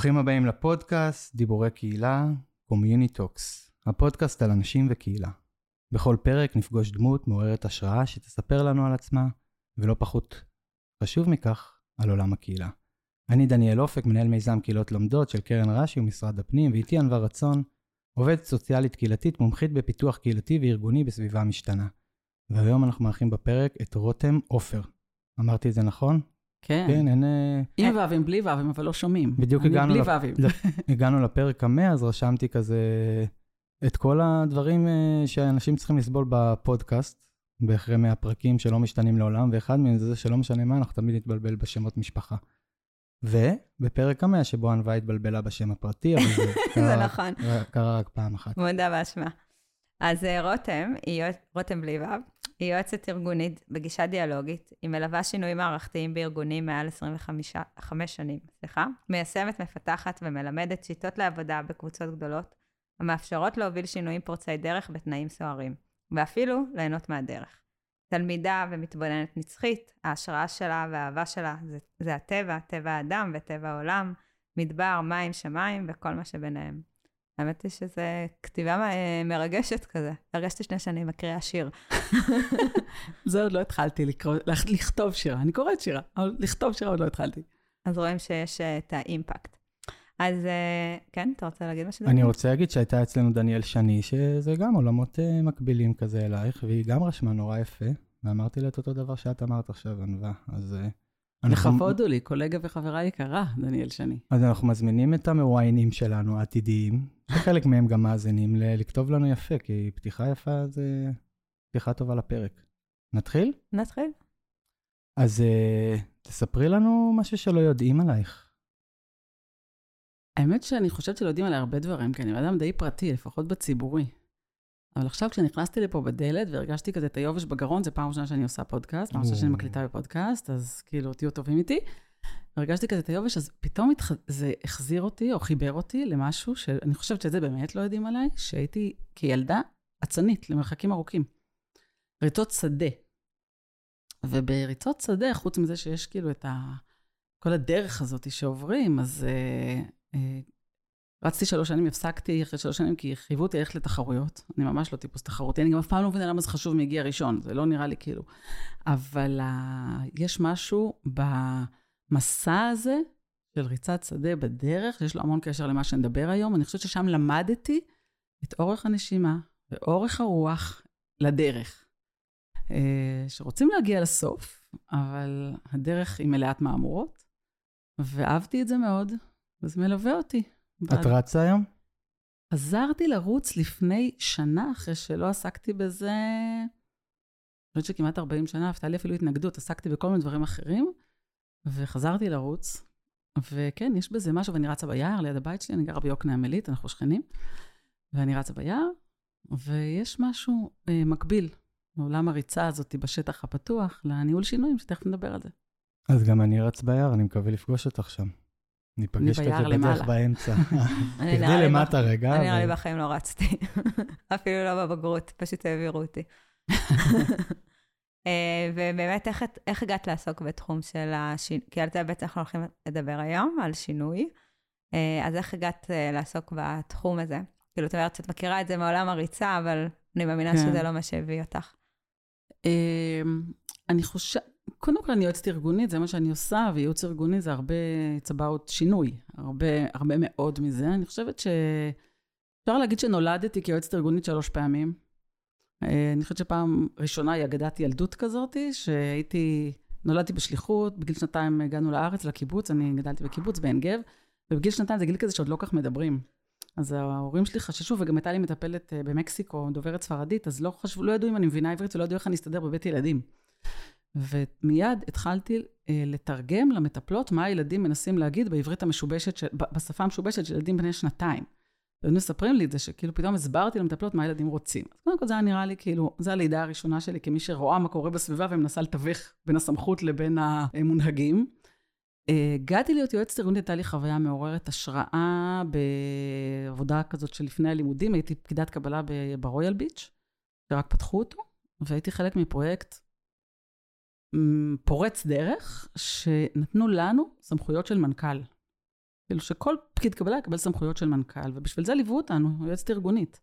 ברוכים הבאים לפודקאסט דיבורי קהילה, Community Talks, הפודקאסט על אנשים וקהילה. בכל פרק נפגוש דמות מעוררת השראה שתספר לנו על עצמה, ולא פחות חשוב מכך, על עולם הקהילה. אני דניאל אופק, מנהל מיזם קהילות לומדות של קרן רש"י ומשרד הפנים, ואיתי ענווה רצון, עובדת סוציאלית קהילתית, מומחית בפיתוח קהילתי וארגוני בסביבה משתנה. והיום אנחנו מארחים בפרק את רותם עופר. אמרתי את זה נכון? כן. כן, אין... עם ואבים, בלי ואבים, אבל לא שומעים. בדיוק הגענו בלי לפ- ואבים. הגענו לפרק המאה, אז רשמתי כזה את כל הדברים אה, שאנשים צריכים לסבול בפודקאסט, באחרי 100 פרקים שלא משתנים לעולם, ואחד מהם זה זה שלא משנה מה, אנחנו תמיד נתבלבל בשמות משפחה. ובפרק המאה, שבו ענווה התבלבלה בשם הפרטי, אבל זה זה קרה, נכון, קרה רק פעם אחת. מודה באשמה. אז אה, רותם, היא רותם בלי ו', היא יועצת ארגונית בגישה דיאלוגית, היא מלווה שינויים מערכתיים בארגונים מעל 25 חמש שנים, סליחה, מיישמת, מפתחת ומלמדת שיטות לעבודה בקבוצות גדולות, המאפשרות להוביל שינויים פורצי דרך בתנאים סוערים, ואפילו ליהנות מהדרך. תלמידה ומתבוננת נצחית, ההשראה שלה והאהבה שלה זה, זה הטבע, טבע האדם וטבע העולם, מדבר, מים, שמיים וכל מה שביניהם. האמת היא שזו כתיבה מרגשת כזה. הרגשתי שני שאני מקריאה שיר. זה עוד לא התחלתי לקרוא, לכ- לכתוב שירה. אני קוראת שירה, אבל לכתוב שירה עוד לא התחלתי. אז רואים שיש אה, את האימפקט. אז אה, כן, אתה רוצה להגיד משהו? אני? רוצה להגיד שהייתה אצלנו דניאל שני, שזה גם עולמות אה, מקבילים כזה אלייך, והיא גם רשמה נורא יפה, ואמרתי לה את אותו דבר שאת אמרת עכשיו, ענווה. אז אנחנו- לכבוד הוא לי, קולגה וחברה יקרה, דניאל שני. אז אנחנו מזמינים את המרואיינים שלנו, העתידיים, שחלק מהם גם מאזינים, לכתוב לנו יפה, כי פתיחה יפה זה פתיחה טובה לפרק. נתחיל? נתחיל. אז אה, תספרי לנו משהו שלא יודעים עלייך. האמת שאני חושבת שלא יודעים עליי הרבה דברים, כי אני בן אדם די פרטי, לפחות בציבורי. אבל עכשיו כשנכנסתי לפה בדלת והרגשתי כזה את היובש בגרון, זו פעם ראשונה שאני עושה פודקאסט, פעם ראשונה שאני. מקליטה בפודקאסט, אז כאילו, תהיו טובים איתי. הרגשתי כזה את היובש, אז פתאום התח... זה החזיר אותי, או חיבר אותי למשהו שאני חושבת שאת זה באמת לא יודעים עליי, שהייתי כילדה אצנית למרחקים ארוכים. ריצות שדה. ובריצות שדה, חוץ מזה שיש כאילו את ה... כל הדרך הזאת שעוברים, אז אה, אה, רצתי שלוש שנים, הפסקתי אחרי שלוש שנים, כי חייבו אותי ללכת לתחרויות. אני ממש לא טיפוס תחרותי, אני גם אף פעם לא מבינה למה זה חשוב מי הגיע ראשון, זה לא נראה לי כאילו. אבל אה, יש משהו במסע הזה של ריצת שדה בדרך, שיש לו המון קשר למה שנדבר היום. אני חושבת ששם למדתי את אורך הנשימה ואורך הרוח לדרך. אה, שרוצים להגיע לסוף, אבל הדרך היא מלאת מהמורות, ואהבתי את זה מאוד, וזה מלווה אותי. את רצה היום? חזרתי לרוץ לפני שנה, אחרי שלא עסקתי בזה, אני חושבת שכמעט 40 שנה, הפתעה לי אפילו התנגדות, עסקתי בכל מיני דברים אחרים, וחזרתי לרוץ. וכן, יש בזה משהו, ואני רצה ביער ליד הבית שלי, אני גרה ביוקנעם עילית, אנחנו שכנים, ואני רצה ביער, ויש משהו אה, מקביל מעולם הריצה הזאת בשטח הפתוח לניהול שינויים, שתכף נדבר על זה. אז גם אני רץ ביער, אני מקווה לפגוש אותך שם. ניפגש כזה בדרך. באמצע. תרדי למטה רגע. אני נראה לי בחיים לא רצתי. אפילו לא בבגרות, פשוט העבירו אותי. אה, ובאמת, איך הגעת לעסוק בתחום של השינוי? כי על זה בעצם אנחנו הולכים לדבר היום, על שינוי. אה, אז איך הגעת אה, לעסוק בתחום הזה? כאילו, את אומרת שאת מכירה את זה מעולם הריצה, אבל אני מאמינה כן. שזה לא מה שהביא אותך. אמ, אני חושבת, קודם כל אני יועצת ארגונית, זה מה שאני עושה, וייעוץ ארגוני זה הרבה, about שינוי, הרבה, הרבה מאוד מזה. אני חושבת ש... אפשר להגיד שנולדתי כיועצת ארגונית שלוש פעמים. אה, אני חושבת שפעם ראשונה היא אגדת ילדות כזאת, שהייתי, נולדתי בשליחות, בגיל שנתיים הגענו לארץ, לקיבוץ, אני גדלתי בקיבוץ בעין גב, ובגיל שנתיים זה גיל כזה שעוד לא כך מדברים. אז ההורים שלי חששו, וגם הייתה לי מטפלת אה, במקסיקו, דוברת ספרדית, אז לא חשבו, לא ידעו אם אני מבינה עברית ולא ידעו איך אני אסתדר בבית ילדים. ומיד התחלתי אה, לתרגם למטפלות מה הילדים מנסים להגיד בעברית המשובשת, של, בשפה המשובשת של ילדים בני שנתיים. והם מספרים לי את זה, שכאילו פתאום הסברתי למטפלות מה הילדים רוצים. אז קודם כל זה היה נראה לי כאילו, זו הלידה הראשונה שלי כמי שרואה מה קורה בסביבה ומנסה לתווך בין הסמכות לבין המונהגים. אה, הגעתי להיות יועצת ארגונית, הייתה לי חוויה מעוררת השראה בעבודה כזאת שלפני הלימודים, הייתי פקידת קבלה ברויאל ביץ', שרק פתחו אותו, והייתי חלק מפרויקט פורץ דרך, שנתנו לנו סמכויות של מנכ"ל. כאילו שכל פקיד קבלה יקבל סמכויות של מנכ"ל, ובשביל זה ליוו אותנו, יועצת ארגונית.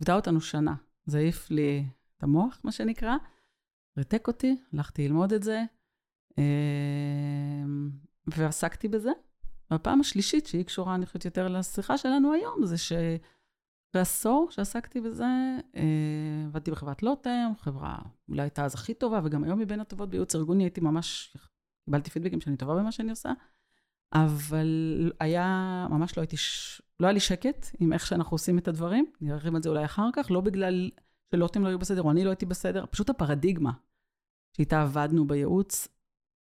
ליוותה אותנו שנה. זה העיף לי את המוח, מה שנקרא, ריתק אותי, הלכתי ללמוד את זה, אמ, ועסקתי בזה. והפעם השלישית, שהיא קשורה, אני חושבת, יותר לשיחה שלנו היום, זה שאחרי עשור שעסקתי בזה, אה, עבדתי בחברת לוטם, חברה אולי הייתה אז הכי טובה, וגם היום מבין הטובות בייעוץ ארגוני, הייתי ממש, קיבלתי פידבקים שאני טובה במה שאני עושה, אבל היה, ממש לא הייתי. לא היה לי שקט עם איך שאנחנו עושים את הדברים, נרחיב על זה אולי אחר כך, לא בגלל שלוטם לא היו בסדר, או אני לא הייתי בסדר, פשוט הפרדיגמה שאיתה עבדנו בייעוץ,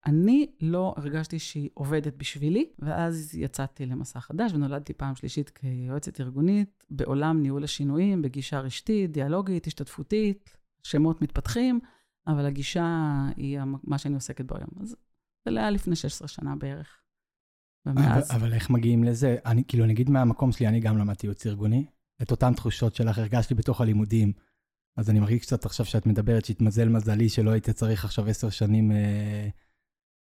אני לא הרגשתי שהיא עובדת בשבילי, ואז יצאתי למסע חדש ונולדתי פעם שלישית כיועצת ארגונית בעולם ניהול השינויים, בגישה רשתית, דיאלוגית, השתתפותית, שמות מתפתחים, אבל הגישה היא מה שאני עוסקת בו היום. אז זה היה לפני 16 שנה בערך. ומאז... אבל, אבל איך מגיעים לזה? אני, כאילו, נגיד מהמקום שלי, אני גם למדתי ייעוץ ארגוני. את אותן תחושות שלך הרגשתי בתוך הלימודים. אז אני מרגיש קצת עכשיו שאת מדברת שהתמזל מזלי שלא היית צריך עכשיו עשר שנים... אה,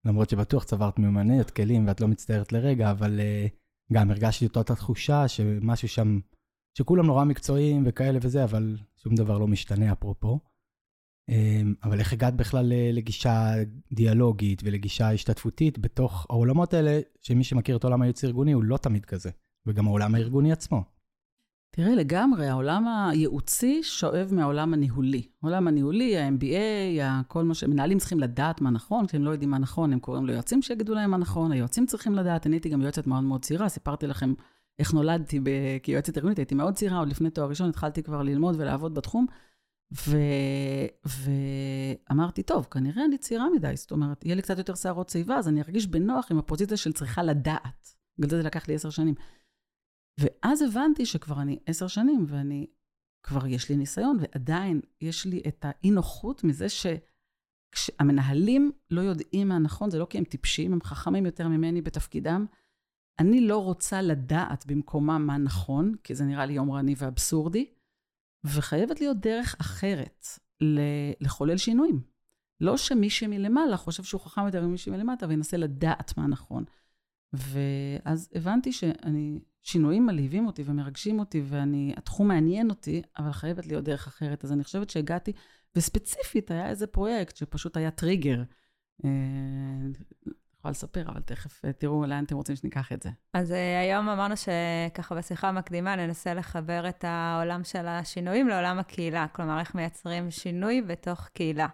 למרות שבטוח צברת מיומנויות, כלים, ואת לא מצטערת לרגע, אבל uh, גם הרגשתי את אותה תחושה שמשהו שם, שכולם נורא מקצועיים וכאלה וזה, אבל שום דבר לא משתנה אפרופו. Um, אבל איך הגעת בכלל לגישה דיאלוגית ולגישה השתתפותית בתוך העולמות האלה, שמי שמכיר את עולם הייעוץ הארגוני הוא לא תמיד כזה, וגם העולם הארגוני עצמו. תראה, לגמרי, העולם הייעוצי שואב מהעולם הניהולי. העולם הניהולי, ה-MBA, כל מה שמנהלים צריכים לדעת מה נכון, כשהם לא יודעים מה נכון, הם קוראים ליועצים שיגידו להם מה נכון, היועצים צריכים לדעת. אני הייתי גם יועצת מאוד מאוד צעירה, סיפרתי לכם איך נולדתי ב... כיועצת ארגונית, הייתי מאוד צעירה, עוד לפני תואר ראשון התחלתי כבר ללמוד ולעבוד בתחום. ו... ואמרתי, טוב, כנראה אני צעירה מדי, זאת אומרת, יהיה לי קצת יותר שערות שיבה, אז אני ארגיש בנוח עם הפוזיציה של צריכה לדעת. בגלל זה זה לקח לי עשר שנים. ואז הבנתי שכבר אני עשר שנים, ואני, כבר יש לי ניסיון, ועדיין יש לי את האי-נוחות מזה שכשהמנהלים לא יודעים מה נכון, זה לא כי הם טיפשים, הם חכמים יותר ממני בתפקידם. אני לא רוצה לדעת במקומם מה נכון, כי זה נראה לי יומרני ואבסורדי, וחייבת להיות דרך אחרת לחולל שינויים. לא שמי שמלמעלה חושב שהוא חכם יותר ממי שמלמטה וינסה לדעת מה נכון. ואז הבנתי שאני שינויים מלהיבים אותי ומרגשים אותי, והתחום מעניין אותי, אבל חייבת להיות דרך אחרת. אז אני חושבת שהגעתי, וספציפית היה איזה פרויקט שפשוט היה טריגר. אני אה, יכולה לספר, אבל תכף אה, תראו לאן אתם רוצים שניקח את זה. אז אה, היום אמרנו שככה בשיחה המקדימה ננסה לחבר את העולם של השינויים לעולם הקהילה. כלומר, איך מייצרים שינוי בתוך קהילה.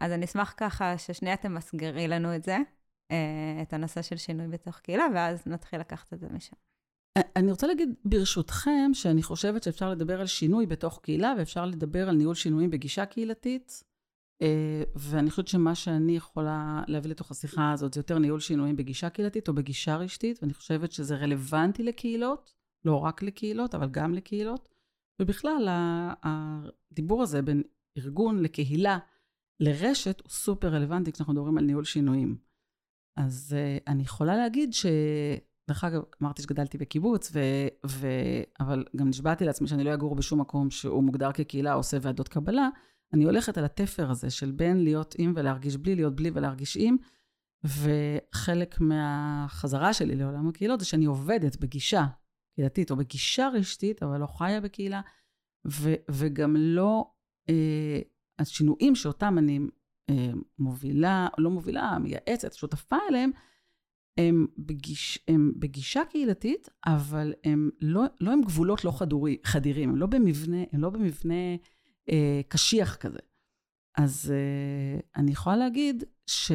אז אני אשמח ככה ששנייה תמסגרי לנו את זה, את הנושא של שינוי בתוך קהילה, ואז נתחיל לקחת את זה משם. אה, אני רוצה להגיד ברשותכם, שאני חושבת שאפשר לדבר על שינוי בתוך קהילה, ואפשר לדבר על ניהול שינויים בגישה קהילתית. אה, ואני חושבת שמה שאני יכולה להביא לתוך השיחה הזאת, זה יותר ניהול שינויים בגישה קהילתית או בגישה רשתית, ואני חושבת שזה רלוונטי לקהילות, לא רק לקהילות, אבל גם לקהילות. ובכלל, הדיבור הזה בין ארגון לקהילה לרשת הוא סופר רלוונטי כשאנחנו מדברים על ניהול שינויים. אז uh, אני יכולה להגיד ש... דרך אגב, אמרתי שגדלתי בקיבוץ, ו... ו... אבל גם נשבעתי לעצמי שאני לא אגור בשום מקום שהוא מוגדר כקהילה, עושה ועדות קבלה. אני הולכת על התפר הזה של בין להיות עם ולהרגיש בלי, להיות בלי ולהרגיש עם. וחלק מהחזרה שלי לעולם הקהילות זה שאני עובדת בגישה קהילתית או בגישה רשתית, אבל לא חיה בקהילה, ו... וגם לא... אה, השינויים שאותם אני מובילה, לא מובילה, מייעצת, שותפה אליהם, הם, בגיש, הם בגישה קהילתית, אבל הם לא, לא הם גבולות לא חדורי, חדירים, הם לא במבנה, הם לא במבנה אה, קשיח כזה. אז אה, אני יכולה להגיד שגם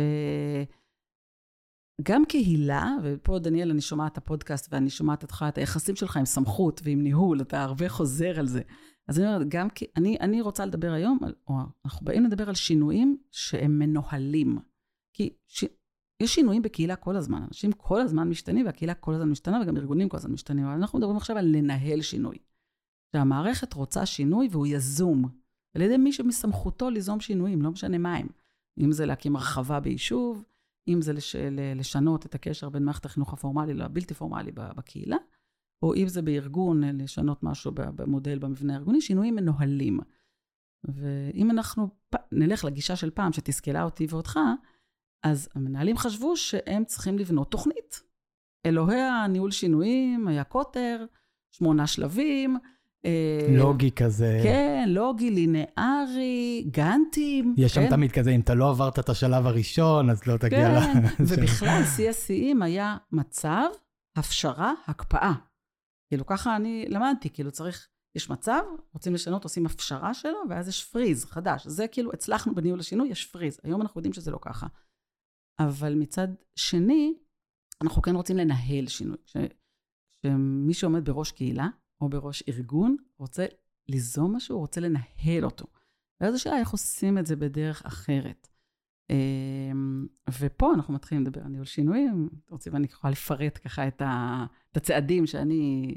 קהילה, ופה דניאל, אני שומעת את הפודקאסט ואני שומעת אותך, את היחסים שלך עם סמכות ועם ניהול, אתה הרבה חוזר על זה. אז אני אומרת, גם כי, אני, אני רוצה לדבר היום, על, או אנחנו באים לדבר על שינויים שהם מנוהלים. כי ש, יש שינויים בקהילה כל הזמן, אנשים כל הזמן משתנים, והקהילה כל הזמן משתנה, וגם ארגונים כל הזמן משתנים, אבל אנחנו מדברים עכשיו על לנהל שינוי. שהמערכת רוצה שינוי והוא יזום, על ידי מי שמסמכותו ליזום שינויים, לא משנה מה הם. אם זה להקים הרחבה ביישוב, אם זה לש, לשנות את הקשר בין מערכת החינוך הפורמלי לבלתי פורמלי בקהילה, או אם זה בארגון, אה, לשנות משהו במודל, במבנה הארגוני, שינויים מנוהלים. ואם אנחנו נלך לגישה של פעם, שתסכלה אותי ואותך, אז המנהלים חשבו שהם צריכים לבנות תוכנית. אלוהי הניהול שינויים, היה קוטר, שמונה שלבים. אה, לוגי כזה. כן, לוגי, לינארי, גאנטים. יש שם כן? תמיד כזה, אם אתה לא עברת את השלב הראשון, אז לא תגיע כן, ל... ובכלל, שיא השיאים היה מצב, הפשרה, הקפאה. כאילו, ככה אני למדתי, כאילו צריך, יש מצב, רוצים לשנות, עושים הפשרה שלו, ואז יש פריז חדש. זה כאילו, הצלחנו בניהול השינוי, יש פריז. היום אנחנו יודעים שזה לא ככה. אבל מצד שני, אנחנו כן רוצים לנהל שינוי. ש- שמי שעומד בראש קהילה, או בראש ארגון, רוצה ליזום משהו, רוצה לנהל אותו. ואז השאלה איך עושים את זה בדרך אחרת. אמ, ופה אנחנו מתחילים לדבר על ניהול שינויים. רוצים, אני יכולה לפרט ככה את, ה, את הצעדים שאני...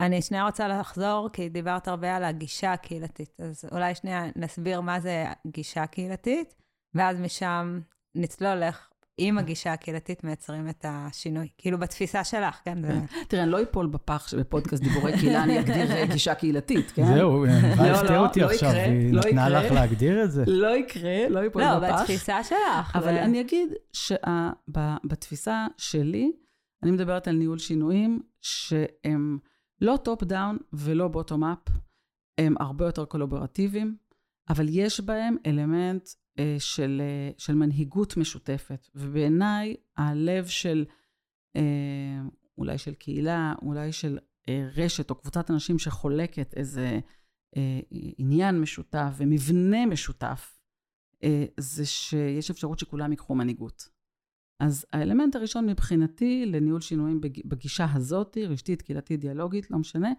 אני שנייה רוצה לחזור, כי דיברת הרבה על הגישה הקהילתית. אז אולי שנייה נסביר מה זה גישה קהילתית, ואז משם נצלול איך עם הגישה הקהילתית מייצרים את השינוי. כאילו בתפיסה שלך, כן? זה... תראה, אני לא אפול בפח שבפודקאסט דיבורי קהילה אני אגדיר אה, גישה קהילתית, כן? זהו, מה לא, הפתיע לא, אותי לא עכשיו, היא לא נתנה. לך להגדיר את זה. לא יקרה, לא לא, בפח. בתפיסה שלך. אבל אני אגיד שבתפיסה שלי, אני מדברת על ניהול שינויים שהם לא top down ולא bottom up, הם הרבה יותר קולברטיביים, אבל יש בהם אלמנט אה, של, אה, של מנהיגות משותפת. ובעיניי, הלב של, אה, אולי של קהילה, אולי של אה, רשת או קבוצת אנשים שחולקת איזה אה, עניין משותף ומבנה משותף, אה, זה שיש אפשרות שכולם ייקחו מנהיגות. אז האלמנט הראשון מבחינתי לניהול שינויים בג- בגישה הזאת, רשתית, קהילתית, דיאלוגית, לא משנה,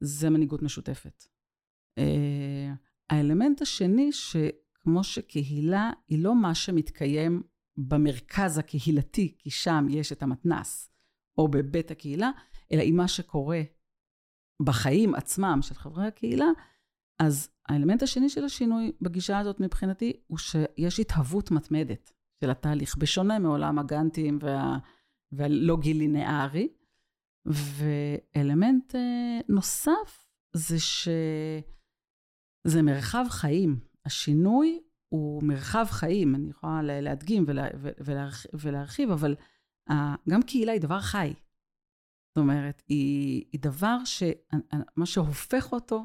זה מנהיגות משותפת. אה, האלמנט השני, שכמו שקהילה היא לא מה שמתקיים במרכז הקהילתי, כי שם יש את המתנ"ס, או בבית הקהילה, אלא היא מה שקורה בחיים עצמם של חברי הקהילה, אז האלמנט השני של השינוי בגישה הזאת מבחינתי, הוא שיש התהוות מתמדת של התהליך, בשונה מעולם הגאנטים וה, והלוגי לינארי. ואלמנט אה, נוסף זה שזה מרחב חיים. השינוי הוא מרחב חיים, אני יכולה לה- להדגים ולה, ולהרח, ולהרחיב, אבל אה, גם קהילה היא דבר חי. זאת אומרת, היא, היא דבר שמה שהופך אותו,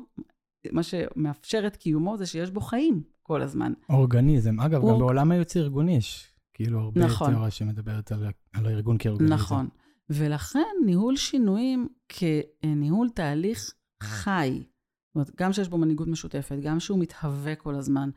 מה שמאפשר את קיומו זה שיש בו חיים כל הזמן. אורגניזם. אגב, הוא- גם בעולם היוצא ארגוני יש כאילו הרבה נכון. תיאוריה שמדברת על על הארגון כאורגניזם. נכון. ולכן ניהול שינויים כניהול תהליך חי, זאת אומרת, גם שיש בו מנהיגות משותפת, גם שהוא מתהווה כל הזמן,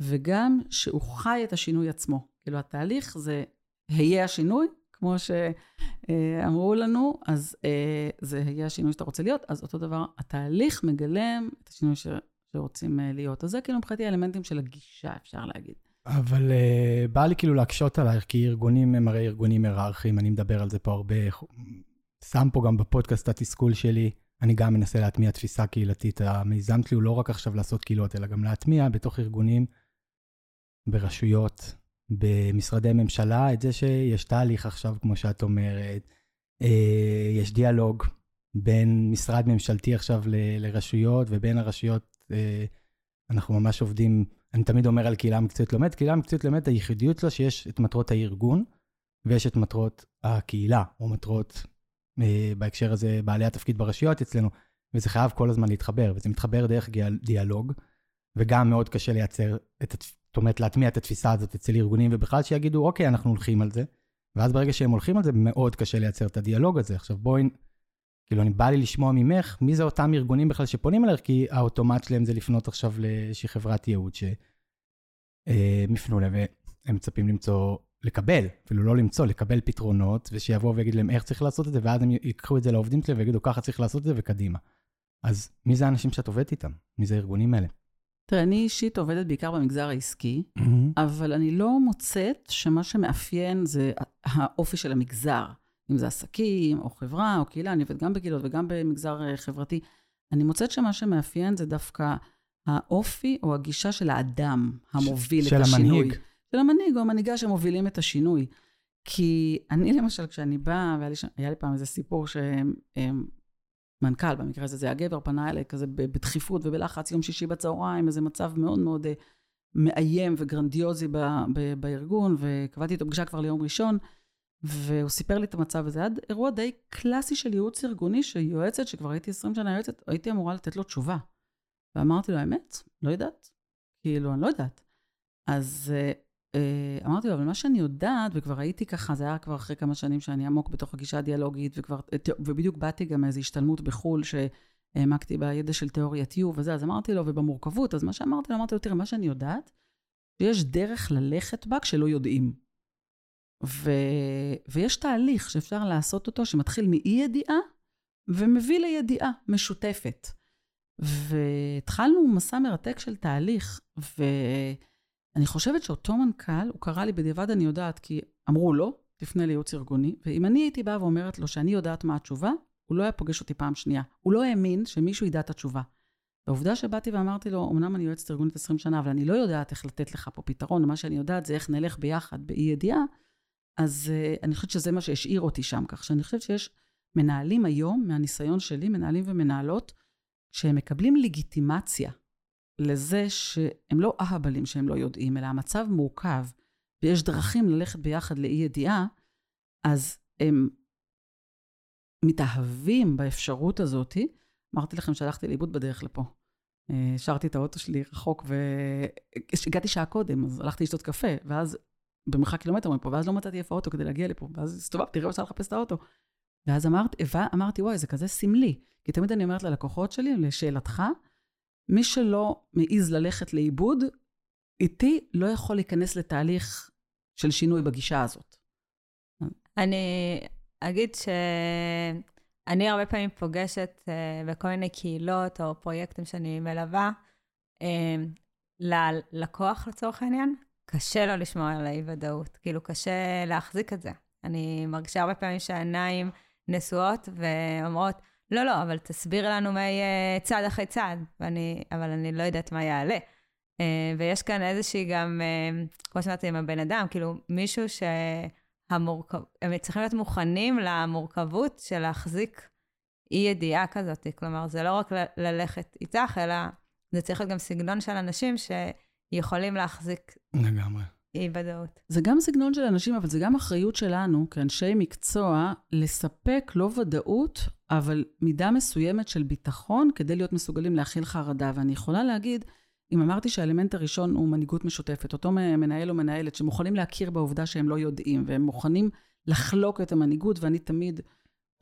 וגם שהוא חי את השינוי עצמו. כאילו, התהליך זה היה השינוי, כמו שאמרו לנו, אז אה, זה היה השינוי שאתה רוצה להיות, אז אותו דבר, התהליך מגלם את השינוי ש... שרוצים אה, להיות. אז זה כאילו מבחינתי האלמנטים של הגישה, אפשר להגיד. אבל uh, בא לי כאילו להקשות עלייך, כי ארגונים הם הרי ארגונים היררכיים, אני מדבר על זה פה הרבה, שם פה גם בפודקאסט התסכול שלי, אני גם מנסה להטמיע תפיסה קהילתית. המיזם שלי הוא לא רק עכשיו לעשות קהילות, אלא גם להטמיע בתוך ארגונים, ברשויות, במשרדי ממשלה, את זה שיש תהליך עכשיו, כמו שאת אומרת, אה, יש דיאלוג בין משרד ממשלתי עכשיו ל- לרשויות, ובין הרשויות, אה, אנחנו ממש עובדים, אני תמיד אומר על קהילה מקצועית לומדת, קהילה מקצועית לומדת, הייחודיות שלה שיש את מטרות הארגון, ויש את מטרות הקהילה, או מטרות, בהקשר הזה, בעלי התפקיד ברשויות אצלנו, וזה חייב כל הזמן להתחבר, וזה מתחבר דרך דיאלוג, וגם מאוד קשה לייצר את, זאת אומרת, להטמיע את התפיסה הזאת אצל ארגונים, ובכלל שיגידו, אוקיי, אנחנו הולכים על זה, ואז ברגע שהם הולכים על זה, מאוד קשה לייצר את הדיאלוג הזה. עכשיו בואי, כאילו, אני בא לי לשמוע ממך, מי זה אותם ארגונים בכלל שפונים אליך, כי האוטומט שלהם זה לפנות עכשיו לאיזושהי חברת ייעוד שהם יפנו להם, והם מצפים למצוא, לקבל, אפילו לא למצוא, לקבל פתרונות, ושיבואו ויגיד להם איך צריך לעשות את זה, ואז הם ייקחו את זה לעובדים שלהם ויגידו, ככה צריך לעשות את זה, וקדימה. אז מי זה האנשים שאת עובדת איתם? מי זה הארגונים האלה? תראה, אני אישית עובדת בעיקר במגזר העסקי, אבל אני לא מוצאת שמה שמאפיין זה האופי של המגזר. אם זה עסקים, או חברה, או קהילה, אני עובדת גם בקהילות וגם במגזר אה, חברתי. אני מוצאת שמה שמאפיין זה דווקא האופי או הגישה של האדם המוביל של את השינוי. המנהיג. של המנהיג או המנהיגה שמובילים את השינוי. כי אני למשל, כשאני באה, והיה לי, היה פעם איזה סיפור שמנכ"ל, במקרה הזה זה הגבר, פנה אליי כזה בדחיפות ובלחץ, יום שישי בצהריים, איזה מצב מאוד מאוד אה, מאיים וגרנדיוזי ב, ב, בארגון, וקבעתי איתו פגישה כבר ליום ראשון, והוא סיפר לי את המצב הזה. עד אירוע די קלאסי של ייעוץ ארגוני, שיועצת, שכבר הייתי 20 שנה יועצת, הייתי אמורה לתת לו תשובה. ואמרתי לו, האמת, לא יודעת. כאילו, אני לא יודעת. אז אה, אמרתי לו, אבל מה שאני יודעת, וכבר הייתי ככה, זה היה כבר אחרי כמה שנים שאני עמוק בתוך הגישה הדיאלוגית, וכבר, ובדיוק באתי גם מאיזו השתלמות בחו"ל, שהעמקתי בידע של תיאוריית U וזה, אז אמרתי לו, ובמורכבות, אז מה שאמרתי לו, אמרתי לו, תראה, מה שאני יודעת, שיש דרך ללכת בה כשלא יודעים. ו... ויש תהליך שאפשר לעשות אותו, שמתחיל מאי-ידיעה, ומביא לידיעה משותפת. והתחלנו מסע מרתק של תהליך, ואני חושבת שאותו מנכ"ל, הוא קרא לי בדיעבד, אני יודעת, כי אמרו לו, תפנה לייעוץ ארגוני, ואם אני הייתי באה ואומרת לו שאני יודעת מה התשובה, הוא לא היה פוגש אותי פעם שנייה. הוא לא האמין שמישהו ידע את התשובה. והעובדה שבאתי ואמרתי לו, אמנם אני יועצת ארגונית 20 שנה, אבל אני לא יודעת איך לתת לך פה פתרון, מה שאני יודעת זה איך נלך ביחד באי ידיעה, אז uh, אני חושבת שזה מה שהשאיר אותי שם, כך שאני חושבת שיש מנהלים היום, מהניסיון שלי, מנהלים ומנהלות, שהם מקבלים לגיטימציה לזה שהם לא אהבלים שהם לא יודעים, אלא המצב מורכב, ויש דרכים ללכת ביחד לאי ידיעה, אז הם מתאהבים באפשרות הזאתי. אמרתי לכם שהלכתי לאיבוד בדרך לפה. השארתי את האוטו שלי רחוק, והגעתי שעה קודם, אז הלכתי לשתות קפה, ואז במרחק קילומטר מפה, ואז לא מצאתי איפה האוטו כדי להגיע לפה, ואז הסתובבתי, רבע שעה לחפש את האוטו. ואז אמרתי, אמרתי, וואי, זה כזה סמלי. כי תמיד אני אומרת ללקוחות שלי, לשאלתך, מי שלא מעז ללכת לאיבוד, איתי לא יכול להיכנס לתהליך של שינוי בגישה הזאת. אני אגיד שאני הרבה פעמים פוגשת uh, בכל מיני קהילות או פרויקטים שאני מלווה, uh, ללקוח לצורך העניין, קשה לו לשמור על האי-ודאות. כאילו, קשה להחזיק את זה. אני מרגישה הרבה פעמים שהעיניים נשואות ואומרות, לא, לא, אבל תסביר לנו מה יהיה צעד אחרי צעד, ואני, אבל אני לא יודעת מה יעלה. Uh, ויש כאן איזושהי גם, uh, כמו שאמרתי, עם הבן אדם, כאילו, מישהו שהמורכב... הם צריכים להיות מוכנים למורכבות של להחזיק אי-ידיעה כזאת. כלומר, זה לא רק ל- ללכת איתך, אלא זה צריך להיות גם סגנון של אנשים שיכולים להחזיק... לגמרי. אי ודאות. זה גם סגנון של אנשים, אבל זה גם אחריות שלנו, כאנשי מקצוע, לספק לא ודאות, אבל מידה מסוימת של ביטחון, כדי להיות מסוגלים להכיל חרדה. ואני יכולה להגיד, אם אמרתי שהאלמנט הראשון הוא מנהיגות משותפת, אותו מנהל או מנהלת שמוכנים להכיר בעובדה שהם לא יודעים, והם מוכנים לחלוק את המנהיגות, ואני תמיד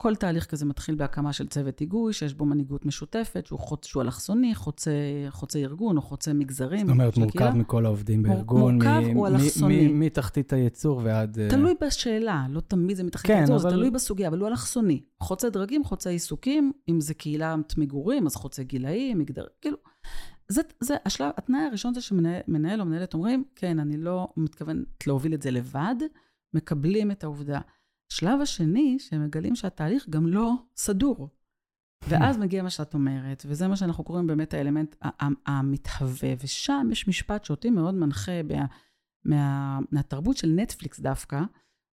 כל תהליך כזה מתחיל בהקמה של צוות היגוי, שיש בו מנהיגות משותפת, שהוא, חוצ, שהוא אלכסוני, חוצה, חוצה ארגון או חוצה מגזרים. זאת אומרת, מורכב הקהילה. מכל העובדים בארגון. מורכב מ- הוא אלכסוני. מתחתית הייצור ועד... אה, תלוי בשאלה, לא תמיד זה מתחתית כן, הייצור, אבל... זה תלוי בסוגיה, אבל הוא אלכסוני. חוצה דרגים, חוצה עיסוקים, אם זה קהילת מגורים, אז חוצה גילאים, מגדר, כאילו... זה, זה השלב, התנאי הראשון זה שמנהל או מנהלת אומרים, כן, אני לא מתכוונת להוביל את זה לבד, מקבלים את העובדה. השלב השני, שהם מגלים שהתהליך גם לא סדור. ואז מגיע מה שאת אומרת, וזה מה שאנחנו קוראים באמת האלמנט המתהווה, ושם יש משפט שאותי מאוד מנחה מה, מה, מהתרבות של נטפליקס דווקא.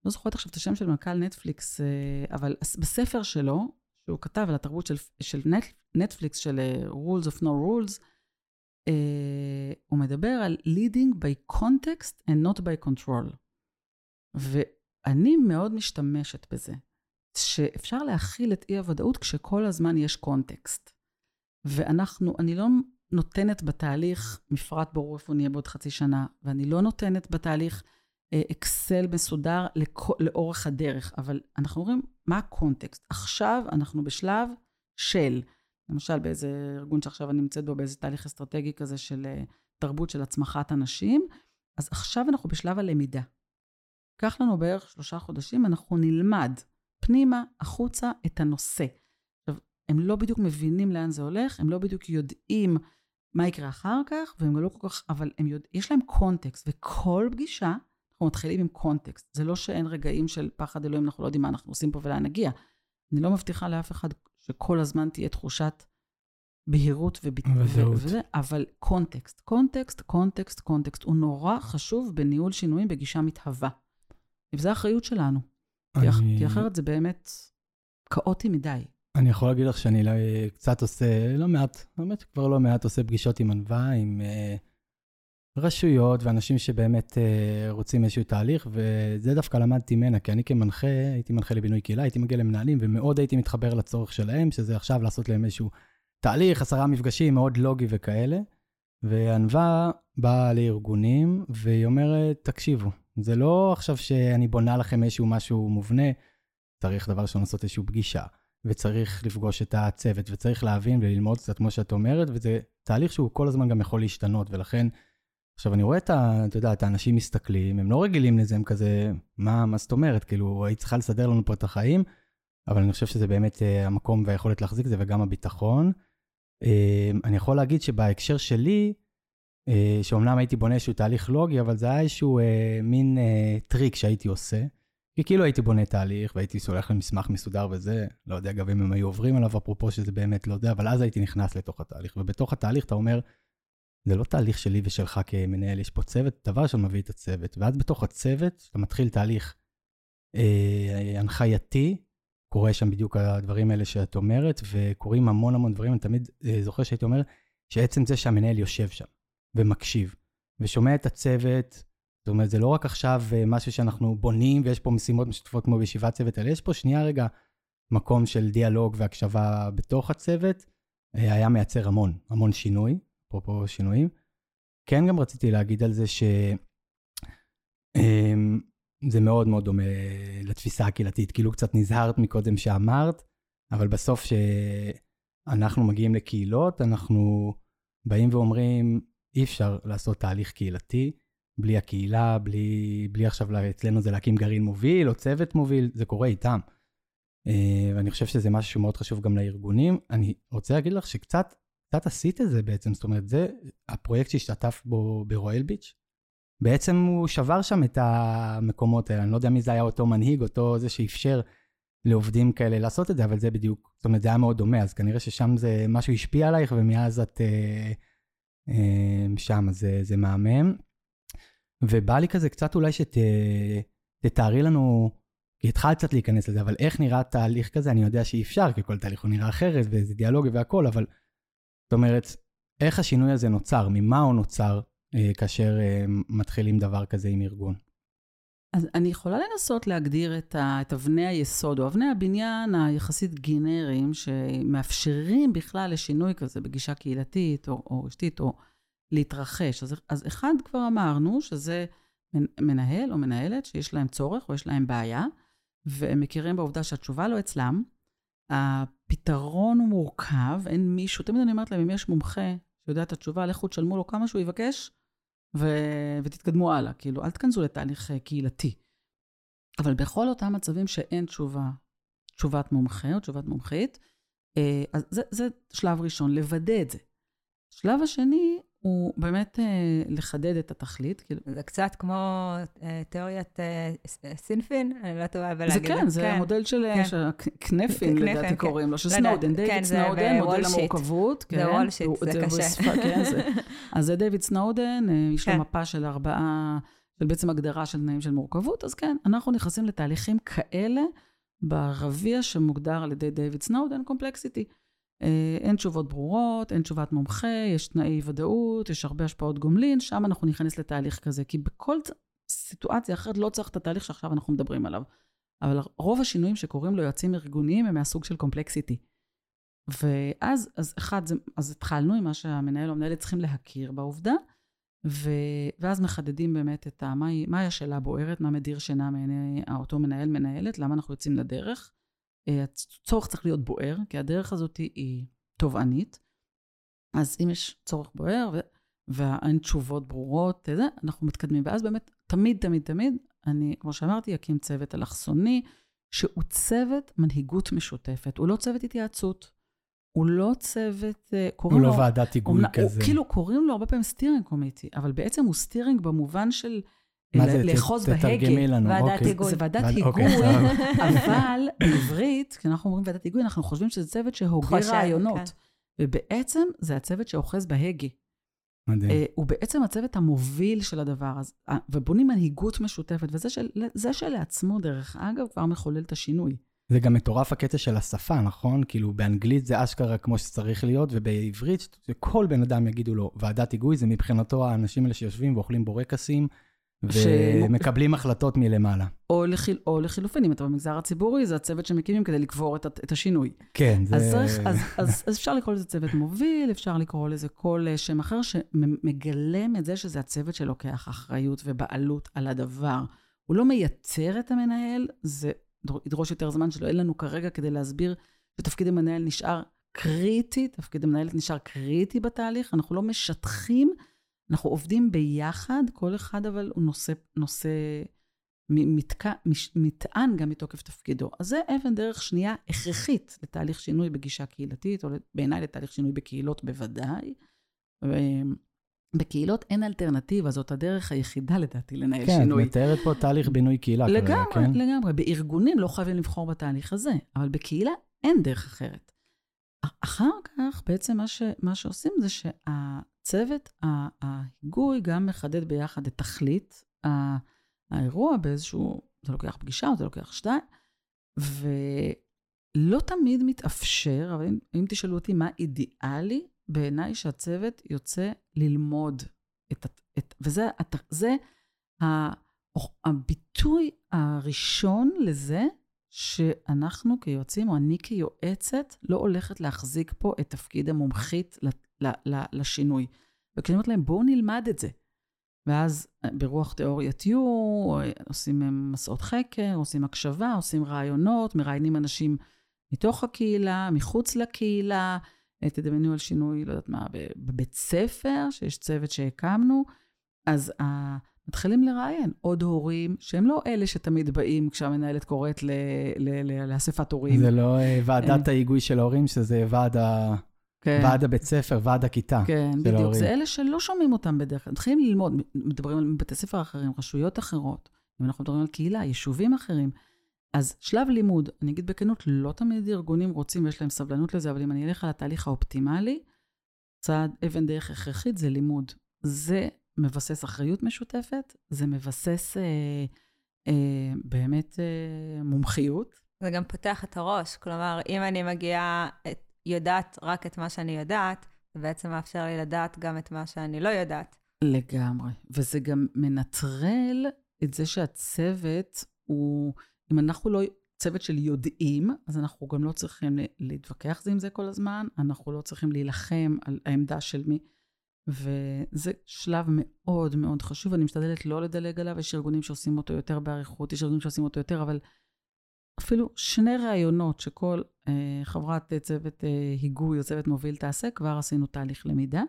לא זוכרת עכשיו את השם של מנכ"ל נטפליקס, אה, אבל בספר שלו, שהוא כתב על התרבות של, של נט, נטפליקס, של אה, Rules of No Rules, אה, הוא מדבר על leading by context and not by control. אני מאוד משתמשת בזה, שאפשר להכיל את אי-הוודאות כשכל הזמן יש קונטקסט. ואנחנו, אני לא נותנת בתהליך מפרט ברור איפה נהיה בעוד חצי שנה, ואני לא נותנת בתהליך אה, אקסל מסודר לכ, לאורך הדרך, אבל אנחנו רואים מה הקונטקסט. עכשיו אנחנו בשלב של, למשל באיזה ארגון שעכשיו אני נמצאת בו, באיזה תהליך אסטרטגי כזה של אה, תרבות של הצמחת אנשים, אז עכשיו אנחנו בשלב הלמידה. ייקח לנו בערך שלושה חודשים, אנחנו נלמד פנימה, החוצה, את הנושא. עכשיו, הם לא בדיוק מבינים לאן זה הולך, הם לא בדיוק יודעים מה יקרה אחר כך, והם לא כל כך, אבל הם יודע, יש להם קונטקסט, וכל פגישה, אנחנו מתחילים עם קונטקסט. זה לא שאין רגעים של פחד אלוהים, אנחנו לא יודעים מה אנחנו עושים פה ולאן נגיע. אני לא מבטיחה לאף אחד שכל הזמן תהיה תחושת בהירות וודאות, אבל קונטקסט, קונטקסט, קונטקסט, קונטקסט, הוא נורא חשוב בניהול שינויים בגישה מתהווה. וזו האחריות שלנו. אני... כי אחרת זה באמת כאוטי מדי. אני יכול להגיד לך שאני לא, קצת עושה, לא מעט, באמת כבר לא מעט עושה פגישות עם ענווה, עם, אה, רשויות ואנשים שבאמת אה, רוצים איזשהו תהליך, וזה דווקא למדתי ממנה, כי אני כמנחה, הייתי מנחה לבינוי קהילה, הייתי מגיע למנהלים, ומאוד הייתי מתחבר לצורך שלהם, שזה עכשיו לעשות להם איזשהו תהליך, עשרה מפגשים, מאוד לוגי וכאלה. וענווה באה לארגונים, והיא אומרת, תקשיבו, זה לא עכשיו שאני בונה לכם איזשהו משהו מובנה, צריך דבר ראשון לעשות איזושהי פגישה, וצריך לפגוש את הצוות, וצריך להבין וללמוד קצת כמו שאת אומרת, וזה תהליך שהוא כל הזמן גם יכול להשתנות, ולכן, עכשיו אני רואה את ה... אתה יודע, את האנשים מסתכלים, הם לא רגילים לזה, הם כזה, מה, מה זאת אומרת? כאילו, היית צריכה לסדר לנו פה את החיים, אבל אני חושב שזה באמת אה, המקום והיכולת להחזיק את זה, וגם הביטחון. אה, אני יכול להגיד שבהקשר שלי, שאומנם הייתי בונה איזשהו תהליך לוגי, אבל זה היה איזשהו אה, מין אה, טריק שהייתי עושה. כי כאילו הייתי בונה תהליך והייתי סולח למסמך מסודר וזה, לא יודע אגב אם הם היו עוברים עליו, אפרופו שזה באמת לא יודע, אבל אז הייתי נכנס לתוך התהליך. ובתוך התהליך אתה אומר, זה לא תהליך שלי ושלך כמנהל, יש פה צוות, דבר ראשון מביא את הצוות, ואז בתוך הצוות אתה מתחיל תהליך אה, הנחייתי, קורה שם בדיוק הדברים האלה שאת אומרת, וקורים המון המון דברים, אני תמיד אה, זוכר שהייתי אומר, שעצם זה שהמנהל יושב שם ומקשיב, ושומע את הצוות, זאת אומרת, זה לא רק עכשיו אה, משהו שאנחנו בונים ויש פה משימות משותפות כמו בישיבת צוות, אלא יש פה שנייה רגע מקום של דיאלוג והקשבה בתוך הצוות, אה, היה מייצר המון, המון שינוי, אפרופו שינויים. כן גם רציתי להגיד על זה ש... אמ, זה מאוד מאוד דומה לתפיסה הקהילתית, כאילו קצת נזהרת מקודם שאמרת, אבל בסוף שאנחנו מגיעים לקהילות, אנחנו באים ואומרים, אי אפשר לעשות תהליך קהילתי בלי הקהילה, בלי, בלי עכשיו, אצלנו זה להקים גרעין מוביל או צוות מוביל, זה קורה איתם. אה, ואני חושב שזה משהו שמאוד חשוב גם לארגונים. אני רוצה להגיד לך שקצת קצת עשית את זה בעצם, זאת אומרת, זה הפרויקט שהשתתף בו ברואל ביץ', בעצם הוא שבר שם את המקומות האלה. אני לא יודע מי זה היה אותו מנהיג, אותו זה שאפשר לעובדים כאלה לעשות את זה, אבל זה בדיוק, זאת אומרת, זה היה מאוד דומה, אז כנראה ששם זה משהו השפיע עלייך, ומאז את אה, שם, אז זה, זה מהמם. ובא לי כזה קצת אולי שתתארי לנו, כי התחלת קצת להיכנס לזה, אבל איך נראה תהליך כזה? אני יודע שאי אפשר, כי כל תהליך הוא נראה אחרת, וזה דיאלוגי והכל, אבל זאת אומרת, איך השינוי הזה נוצר? ממה הוא נוצר? אה, כאשר אה, מתחילים דבר כזה עם ארגון? אז אני יכולה לנסות להגדיר את, ה, את אבני היסוד, או אבני הבניין היחסית גנריים, שמאפשרים בכלל לשינוי כזה בגישה קהילתית או, או רשתית, או להתרחש. אז, אז אחד כבר אמרנו, שזה מנהל או מנהלת שיש להם צורך או יש להם בעיה, והם מכירים בעובדה שהתשובה לא אצלם. הפתרון הוא מורכב, אין מישהו, תמיד אני אומרת להם, אם יש מומחה שיודע את התשובה, לכו תשלמו לו כמה שהוא יבקש, ו- ותתקדמו הלאה. כאילו, אל תכנסו לתהליך אה, קהילתי. אבל בכל אותם מצבים שאין תשובה, תשובת מומחה או תשובת מומחית, אה, אז זה, זה שלב ראשון, לוודא את זה. שלב השני הוא באמת אה, לחדד את התכלית. כאילו. זה קצת כמו אה, תיאוריית אה, סינפין, אני לא טובה בלהגיד. זה כן, זה כן. המודל של כן. קנפין, לדעתי כן. קוראים לו, של סנודן, דיוויד סנודן, מודל המורכבות. זה וולשיט, זה זה קשה. כן, זה. אז זה דיוויד סנודן, יש כן. לו מפה של ארבעה, של בעצם הגדרה של תנאים של מורכבות, אז כן, אנחנו נכנסים לתהליכים כאלה ברביע שמוגדר על ידי דיוויד סנודן, קומפלקסיטי. אה, אין תשובות ברורות, אין תשובת מומחה, יש תנאי ודאות, יש הרבה השפעות גומלין, שם אנחנו ניכנס לתהליך כזה, כי בכל סיטואציה אחרת לא צריך את התהליך שעכשיו אנחנו מדברים עליו. אבל רוב השינויים שקורים ליועצים ארגוניים הם מהסוג של קומפלקסיטי. ואז, אז אחד, אז התחלנו עם מה שהמנהל או המנהלת צריכים להכיר בעובדה, ו, ואז מחדדים באמת את ה... מהי, מהי השאלה הבוערת, מה מדיר שינה מעיני אותו מנהל, מנהלת, למה אנחנו יוצאים לדרך. אה, הצורך צריך להיות בוער, כי הדרך הזאת היא תובענית. אז אם יש צורך בוער. ואין תשובות ברורות, זה, אנחנו מתקדמים. ואז באמת, תמיד, תמיד, תמיד, אני, כמו שאמרתי, אקים צוות אלכסוני, שהוא צוות מנהיגות משותפת. הוא לא צוות התייעצות. הוא לא צוות, אה, קוראים לו... הוא לא ועדת היגוי כזה. הוא, כאילו, קוראים לו הרבה פעמים steering committee, אבל בעצם הוא steering במובן של? לאחוז בהגה. תתרגמי לנו, ועדת אוקיי. היגוי. זה ועדת אוקיי, היגוי, אבל בעברית, כשאנחנו אומרים ועדת היגוי, אנחנו חושבים שזה צוות שהוגה רעיונות. כן. ובעצם זה הצוות שאוחז בהגה. מדהים. Uh, הוא בעצם הצוות המוביל של הדבר הזה, ובונים מנהיגות משותפת, וזה של, שלעצמו, דרך אגב, כבר מחולל את השינוי. זה גם מטורף הקטע של השפה, נכון? כאילו, באנגלית זה אשכרה כמו שצריך להיות, ובעברית, שכל בן אדם יגידו לו, ועדת היגוי זה מבחינתו האנשים האלה שיושבים ואוכלים בורקסים, ומקבלים החלטות מלמעלה. או, לחיל, או לחילופין, אם אתה במגזר הציבורי, זה הצוות שמקימים כדי לקבור את, את השינוי. כן, זה... אז, צריך, אז, אז, אז אפשר לקרוא לזה צוות מוביל, אפשר לקרוא לזה כל אה, שם אחר שמגלם את זה שזה הצוות שלוקח אחריות ובעלות על הדבר. הוא לא מייצר את המנהל, זה ידרוש יותר זמן שלו. אין לנו כרגע כדי להסביר שתפקיד המנהל נשאר קריטי, תפקיד המנהלת נשאר קריטי בתהליך, אנחנו לא משטחים, אנחנו עובדים ביחד, כל אחד אבל הוא נושא, נושא מתק... מטען גם מתוקף תפקידו. אז זה אבן דרך שנייה הכרחית לתהליך שינוי בגישה קהילתית, או בעיניי לתהליך שינוי בקהילות בוודאי. בקהילות אין אלטרנטיבה, זאת הדרך היחידה לדעתי לנהל כן, שינוי. כן, את מתארת פה תהליך בינוי קהילה לגמרי, כרגע, כן? לגמרי. בארגונים לא חייבים לבחור בתהליך הזה, אבל בקהילה אין דרך אחרת. אחר כך, בעצם מה, ש, מה שעושים זה שהצוות, ההיגוי גם מחדד ביחד את תכלית האירוע באיזשהו, זה לוקח פגישה או זה לוקח שתיים, ולא תמיד מתאפשר, אבל אם, אם תשאלו אותי מה אידיאלי, בעיניי שהצוות יוצא ללמוד את, את וזה זה הביטוי הראשון לזה שאנחנו כיועצים, או אני כיועצת, לא הולכת להחזיק פה את תפקיד המומחית לשינוי. וכשאני אומרת להם, בואו נלמד את זה. ואז ברוח תיאוריית יו, עושים מסעות חקר, עושים הקשבה, עושים רעיונות, מראיינים אנשים מתוך הקהילה, מחוץ לקהילה, תדמיינו על שינוי, לא יודעת מה, בבית ספר, שיש צוות שהקמנו, אז uh, מתחילים לראיין עוד הורים, שהם לא אלה שתמיד באים כשהמנהלת קוראת ל, ל, ל, לאספת הורים. זה לא ועדת ההיגוי של ההורים, שזה ועד, ה... כן. ועד הבית ספר, ועד הכיתה כן, בדיוק. ההורים. זה אלה שלא שומעים אותם בדרך כלל. מתחילים ללמוד, מדברים על בתי ספר אחרים, רשויות אחרות, אם אנחנו מדברים על קהילה, יישובים אחרים. אז שלב לימוד, אני אגיד בכנות, לא תמיד ארגונים רוצים ויש להם סבלנות לזה, אבל אם אני אלך על התהליך האופטימלי, צעד אבן דרך הכרחית זה לימוד. זה מבסס אחריות משותפת, זה מבסס אה, אה, באמת אה, מומחיות. זה גם פותח את הראש, כלומר, אם אני מגיעה, את, יודעת רק את מה שאני יודעת, זה בעצם מאפשר לי לדעת גם את מה שאני לא יודעת. לגמרי. וזה גם מנטרל את זה שהצוות הוא... אם אנחנו לא צוות של יודעים, אז אנחנו גם לא צריכים להתווכח זה עם זה כל הזמן, אנחנו לא צריכים להילחם על העמדה של מי. וזה שלב מאוד מאוד חשוב, אני משתדלת לא לדלג עליו, יש ארגונים שעושים אותו יותר באריכות, יש ארגונים שעושים אותו יותר, אבל אפילו שני ראיונות שכל אה, חברת צוות אה, היגוי או צוות מוביל תעשה, כבר עשינו תהליך למידה.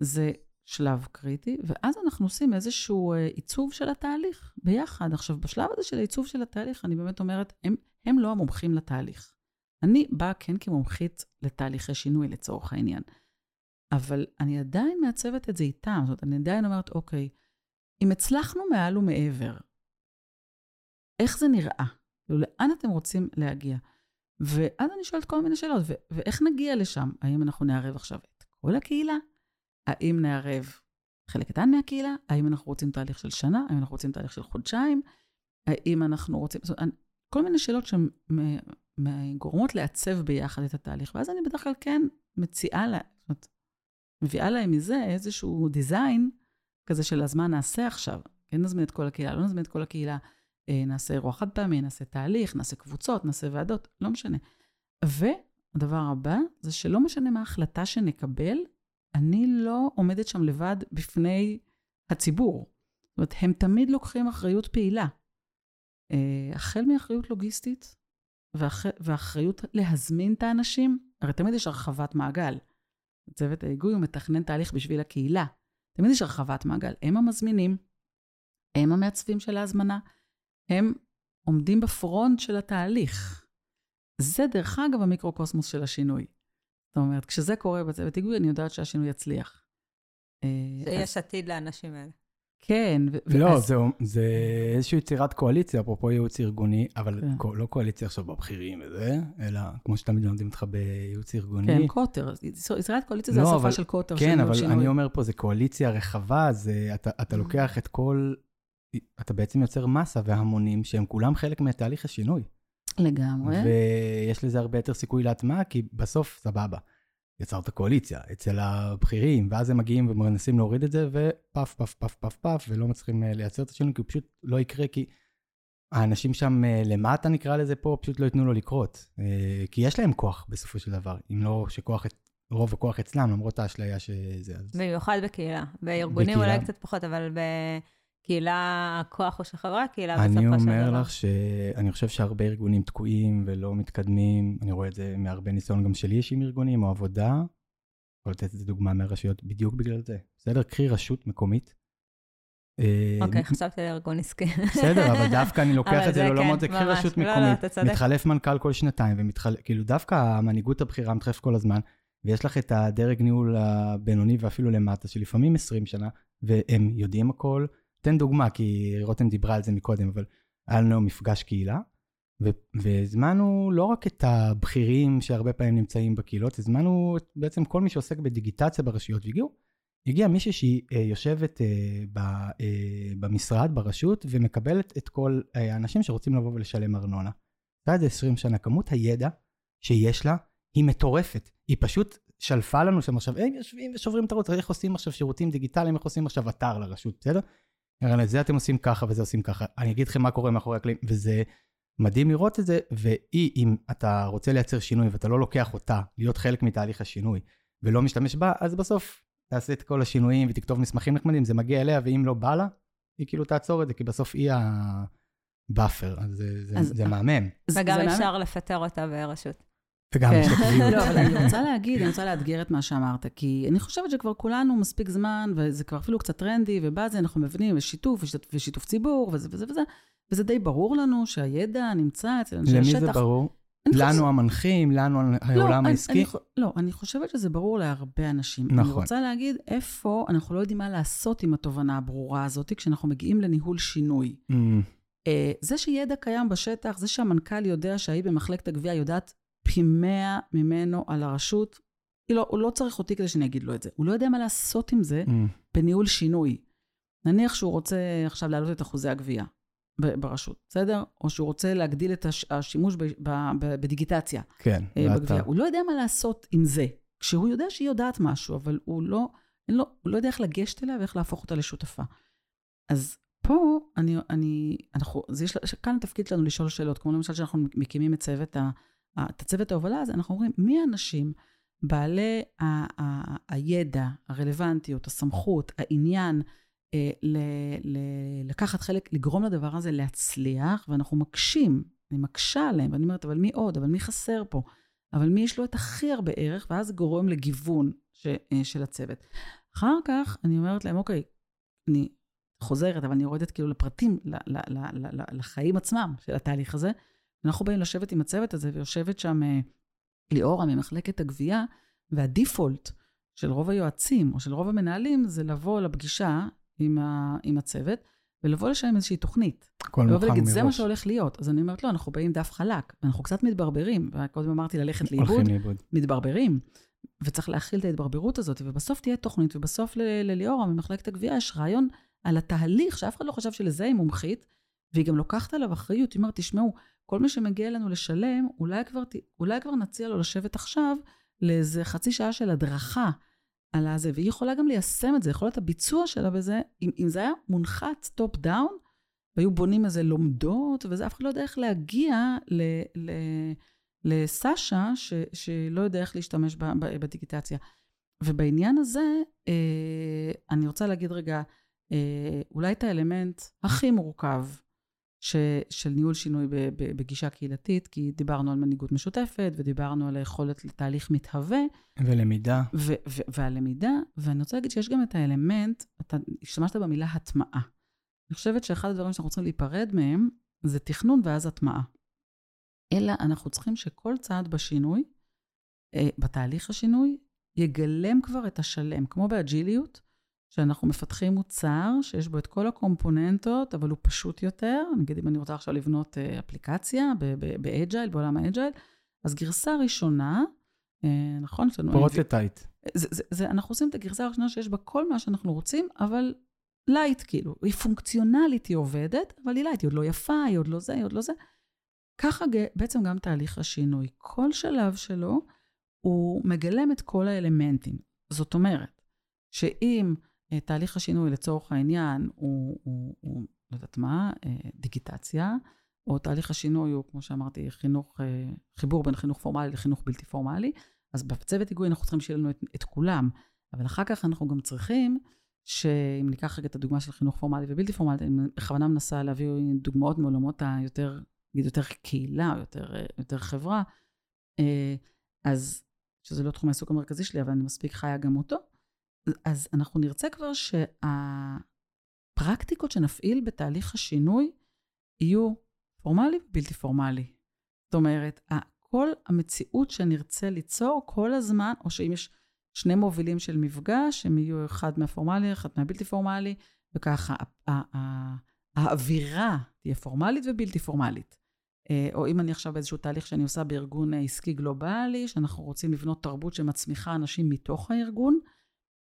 זה שלב קריטי, ואז אנחנו עושים איזשהו אה, עיצוב של התהליך ביחד. עכשיו, בשלב הזה של העיצוב של התהליך, אני באמת אומרת, הם, הם לא המומחים לתהליך. אני באה כן כמומחית לתהליכי שינוי לצורך העניין, אבל אני עדיין מעצבת את זה איתם. זאת אומרת, אני עדיין אומרת, אוקיי, אם הצלחנו מעל ומעבר, איך זה נראה? כאילו, לאן אתם רוצים להגיע? ואז אני שואלת כל מיני שאלות, ו- ואיך נגיע לשם? האם אנחנו נערב עכשיו את כל הקהילה? האם נערב חלק קטן מהקהילה? האם אנחנו רוצים תהליך של שנה? האם אנחנו רוצים תהליך של חודשיים? האם אנחנו רוצים... זאת אומרת, כל מיני שאלות שגורמות לעצב ביחד את התהליך. ואז אני בדרך כלל כן מציעה לה, זאת אומרת, מביאה להם מזה איזשהו דיזיין כזה של אז מה נעשה עכשיו. כן נזמין את כל הקהילה, לא נזמין את כל הקהילה, נעשה אירוע חד פעמי, נעשה תהליך, נעשה קבוצות, נעשה ועדות, לא משנה. והדבר הבא זה שלא משנה מה ההחלטה שנקבל, אני לא עומדת שם לבד בפני הציבור. זאת אומרת, הם תמיד לוקחים אחריות פעילה. Uh, החל מאחריות לוגיסטית ואח... ואחריות להזמין את האנשים, הרי תמיד יש הרחבת מעגל. צוות ההיגוי הוא מתכנן תהליך בשביל הקהילה. תמיד יש הרחבת מעגל. הם המזמינים, הם המעצבים של ההזמנה, הם עומדים בפרונט של התהליך. זה דרך אגב המיקרוקוסמוס של השינוי. זאת אומרת, כשזה קורה בצוות היגוי, אני יודעת שהשינוי יצליח. שיש עתיד לאנשים האלה. כן. לא, ואז... זה, זה איזושהי יצירת קואליציה, אפרופו ייעוץ ארגוני, אבל כן. לא קואליציה עכשיו בבכירים וזה, אלא כמו שתמיד לומדים אותך בייעוץ ארגוני. כן, קוטר. יצירת קואליציה לא, זה השפה אבל, של קוטר. כן, אבל שינוי. אני אומר פה, זה קואליציה רחבה, זה, אתה, אתה לוקח את כל, אתה בעצם יוצר מסה והמונים שהם כולם חלק מתהליך השינוי. לגמרי. ויש לזה הרבה יותר סיכוי להטמעה, כי בסוף, סבבה, יצרת קואליציה אצל הבכירים, ואז הם מגיעים ומנסים להוריד את זה, ופף, פף, פף, פף, פף, ולא מצליחים אה, לייצר את השינוי, כי הוא פשוט לא יקרה, כי האנשים שם אה, למטה, נקרא לזה פה, פשוט לא ייתנו לו לקרות. אה, כי יש להם כוח בסופו של דבר, אם לא שכוח, רוב הכוח אצלם, למרות האשליה שזה... במיוחד בקהילה. בארגונים בקהילה. אולי קצת פחות, אבל בקהילה הכוח הוא של חברי הקהילה בסופו של אני דבר. אומר לך שאני חושב שהרבה ארגונים תקועים ולא מתקדמים, אני רואה את זה מהרבה ניסיון גם שלי יש עם ארגונים או עבודה. יכול לתת את זה דוגמה מהרשויות בדיוק בגלל זה. בסדר? קחי רשות מקומית. אה, אוקיי, חשבתי על ארגון עסקי. בסדר, אבל דווקא אני לוקח את זה לעולמות, כן, זה קחי ממש. רשות לא, לא, מקומית. מתחלף מנכ"ל כל שנתיים, ומתחלף, כאילו דווקא המנהיגות הבכירה מתחלף כל הזמן, ויש לך את הדרג ניהול הבינוני ואפילו למטה, שלפעמים 20 שנה, והם יודעים הכל. תן דוגמה, כי רותם דיברה על זה מקודם, אבל היה לנו מפגש קהילה, והזמנו לא רק את הבכירים שהרבה פעמים נמצאים בקהילות, הזמנו בעצם כל מי שעוסק בדיגיטציה ברשויות, והגיעו, הגיעה מישהי שהיא אה, יושבת אה, אה, במשרד, ברשות, ומקבלת את כל האנשים שרוצים לבוא ולשלם ארנונה. עשתה את זה 20 שנה, כמות הידע שיש לה היא מטורפת. היא פשוט שלפה לנו שם עכשיו, הם יושבים ושוברים את הראש, איך עושים עכשיו שירותים דיגיטליים, איך עושים עכשיו אתר לרשות, בסדר? הרי את זה אתם עושים ככה וזה עושים ככה. אני אגיד לכם מה קורה מאחורי הקלעים, וזה מדהים לראות את זה, והיא, אם אתה רוצה לייצר שינוי ואתה לא לוקח אותה להיות חלק מתהליך השינוי, ולא משתמש בה, אז בסוף תעשה את כל השינויים ותכתוב מסמכים נחמדים, זה מגיע אליה, ואם לא בא לה, היא כאילו תעצור את זה, כי בסוף היא ה buffer, אז זה, זה, אז- זה מהמם. זה- וגם זה מאמן- אפשר לפטר אותה ברשות. וגם כן. יש לה. לא, אבל אני רוצה להגיד, אני רוצה לאתגר את מה שאמרת, כי אני חושבת שכבר כולנו מספיק זמן, וזה כבר אפילו קצת טרנדי, ובזה אנחנו מבינים, יש שיתוף, ושיתוף, ציבור, וזה וזה וזה, וזה די ברור לנו שהידע נמצא אצל אנשי השטח. זה ברור? אני לנו המנחים, לנו לא, העולם אני- העסקי. אני לא, אני חושבת שזה ברור להרבה אנשים. אני נכון. רוצה להגיד איפה אנחנו לא יודעים מה לעשות עם התובנה הברורה הזאת, כשאנחנו מגיעים לניהול שינוי. Mm, אה, זה שידע קיים בשטח, זה שהמנכ"ל יודע שההיא במחלקת הגבייה יודעת פי מאה ממנו על הרשות, לא, הוא לא צריך אותי כדי שאני אגיד לו את זה. הוא לא יודע מה לעשות עם זה mm, בניהול שינוי. נניח שהוא רוצה עכשיו להעלות את אחוזי הגבייה ברשות, בסדר? או שהוא רוצה להגדיל את הש- השימוש ב- ב- ב- בדיגיטציה כן, ואתה- בגבייה. הוא לא יודע מה לעשות עם זה. כשהוא יודע שהיא יודעת משהו, אבל הוא לא, לו, הוא לא יודע איך לגשת אליה ואיך להפוך אותה לשותפה. אז פה, אני, אני, אנחנו, זה יש, כאן התפקיד שלנו לשאול שאלות, כמו למשל שאנחנו מקימים את צוות, ה- את הצוות ההובלה הזה, אנחנו אומרים, מי האנשים בעלי ה, ה, הידע, הרלוונטיות, הסמכות, העניין, אה, ל, ל, לקחת חלק, לגרום לדבר הזה להצליח, ואנחנו מקשים, אני מקשה עליהם, ואני אומרת, אבל מי עוד? אבל מי חסר פה? אבל מי יש לו את הכי הרבה ערך, ואז גורם לגיוון ש, אה, של הצוות. אחר כך אני אומרת להם, אוקיי, אני חוזרת, אבל אני יורדת כאילו לפרטים, ל, ל, ל, לחיים עצמם של התהליך הזה. אנחנו באים לשבת עם הצוות הזה, ויושבת שם אה, ליאורה ממחלקת הגבייה, והדיפולט של רוב היועצים, או של רוב המנהלים, זה לבוא לפגישה עם, ה, עם הצוות, ולבוא לשם עם איזושהי תוכנית. הכל מוכן ולהגיד, זה מה מראש. שהולך להיות. אז אני אומרת, לא, אנחנו באים דף חלק, ואנחנו קצת מתברברים. וקודם אמרתי ללכת לאיבוד, לאיבוד. מתברברים. וצריך להכיל את ההתברברות הזאת, ובסוף תהיה תוכנית, ובסוף לליאורה ממחלקת הגבייה יש רעיון על התהליך, שאף אחד לא חשב שלזה היא מומחית, והיא גם לוקחת עליו אחריות, היא אומרת, תשמעו, כל מי שמגיע אלינו לשלם, אולי כבר, אולי כבר נציע לו לשבת עכשיו לאיזה חצי שעה של הדרכה על הזה, והיא יכולה גם ליישם את זה, יכולת הביצוע שלה בזה, אם, אם זה היה מונחת top down, והיו בונים איזה לומדות, וזה, אף אחד לא יודע איך להגיע ל, ל, לסשה, ש, שלא יודע איך להשתמש ב, ב, בדיגיטציה. ובעניין הזה, אה, אני רוצה להגיד רגע, אה, אולי את האלמנט הכי מורכב ש, של ניהול שינוי ב, ב, בגישה קהילתית, כי דיברנו על מנהיגות משותפת, ודיברנו על היכולת לתהליך מתהווה, ולמידה. ו- ו- והלמידה, ואני רוצה להגיד שיש גם את האלמנט, אתה השתמשת במילה הטמעה. אני חושבת שאחד הדברים שאנחנו צריכים להיפרד מהם, זה תכנון ואז הטמעה. אלא אנחנו צריכים שכל צעד בשינוי, אה, בתהליך השינוי, יגלם כבר את השלם, כמו ב agileיות, שאנחנו מפתחים מוצר שיש בו את כל הקומפוננטות, אבל הוא פשוט יותר. נגיד אם אני רוצה עכשיו לבנות אה, אפליקציה ב agile, בעולם ה agile, אז גרסה ראשונה, אה, נכון? יש לנו prototype. אנחנו עושים את הגרסה הראשונה שיש בה כל מה שאנחנו רוצים, אבל light, כאילו. היא פונקציונלית, היא עובדת, אבל היא light, היא עוד לא יפה, היא עוד לא זה, היא עוד לא זה. ככה בעצם גם תהליך השינוי. כל שלב שלו הוא מגלם את כל האלמנטים. זאת אומרת, שאם תהליך השינוי לצורך העניין הוא, הוא, הוא לא יודעת מה, אה, דיגיטציה, או תהליך השינוי הוא, כמו שאמרתי, חינוך, אה, חיבור בין חינוך פורמלי לחינוך בלתי פורמלי, אז בצוות היגוי אנחנו צריכים שיהיה לנו את, את כולם. אבל אחר כך אנחנו גם צריכים, שאם ניקח רגע את הדוגמה של חינוך פורמלי ובלתי פורמלי, אני בכוונה מנסה להביא דוגמאות מעולמות היותר, נגיד יותר קהילה, יותר, יותר חברה, אז, שזה לא תחום העיסוק המרכזי שלי, אבל אני מספיק חיה גם אותו. אז אנחנו נרצה כבר שהפרקטיקות שנפעיל בתהליך השינוי יהיו פורמלי ובלתי פורמלי. זאת אומרת, כל המציאות שנרצה ליצור כל הזמן, או שאם יש שני מובילים של מפגש, הם יהיו אחד מהפורמלי, אחד מהבלתי פורמלי, וככה האווירה תהיה פורמלית ובלתי פורמלית. אה, או אם אני עכשיו באיזשהו תהליך שאני עושה בארגון עסקי גלובלי, שאנחנו רוצים לבנות תרבות שמצמיחה אנשים מתוך הארגון,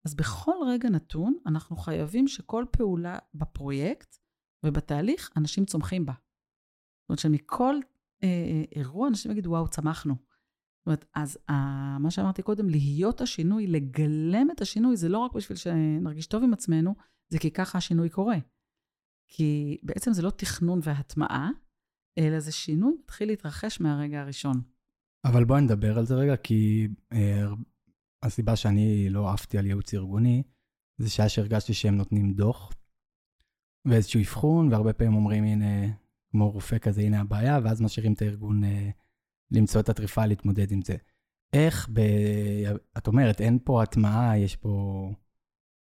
אז בכל רגע נתון אנחנו חייבים שכל פעולה בפרויקט ובתהליך, אנשים צומחים בה. זאת אומרת שמכל אה, אה, אירוע אנשים יגידו, וואו, צמחנו. זאת אומרת, אז אה, מה שאמרתי קודם, להיות השינוי, לגלם את השינוי, זה לא רק בשביל שנרגיש טוב עם עצמנו, זה כי ככה השינוי קורה. כי בעצם זה לא תכנון והטמעה, אלא זה שינוי מתחיל להתרחש מהרגע הראשון. אבל בואי נדבר על זה רגע, כי אה, הסיבה שאני לא עפתי על ייעוץ ארגוני, זה שהיה שהרגשתי שהם נותנים דוח ואיזשהו אבחון, והרבה פעמים אומרים, הנה, כמו רופא כזה, הנה הבעיה, ואז משאירים את הארגון אה, למצוא את הטריפה להתמודד עם זה. איך ב... את אומרת, אין פה הטמעה, יש פה...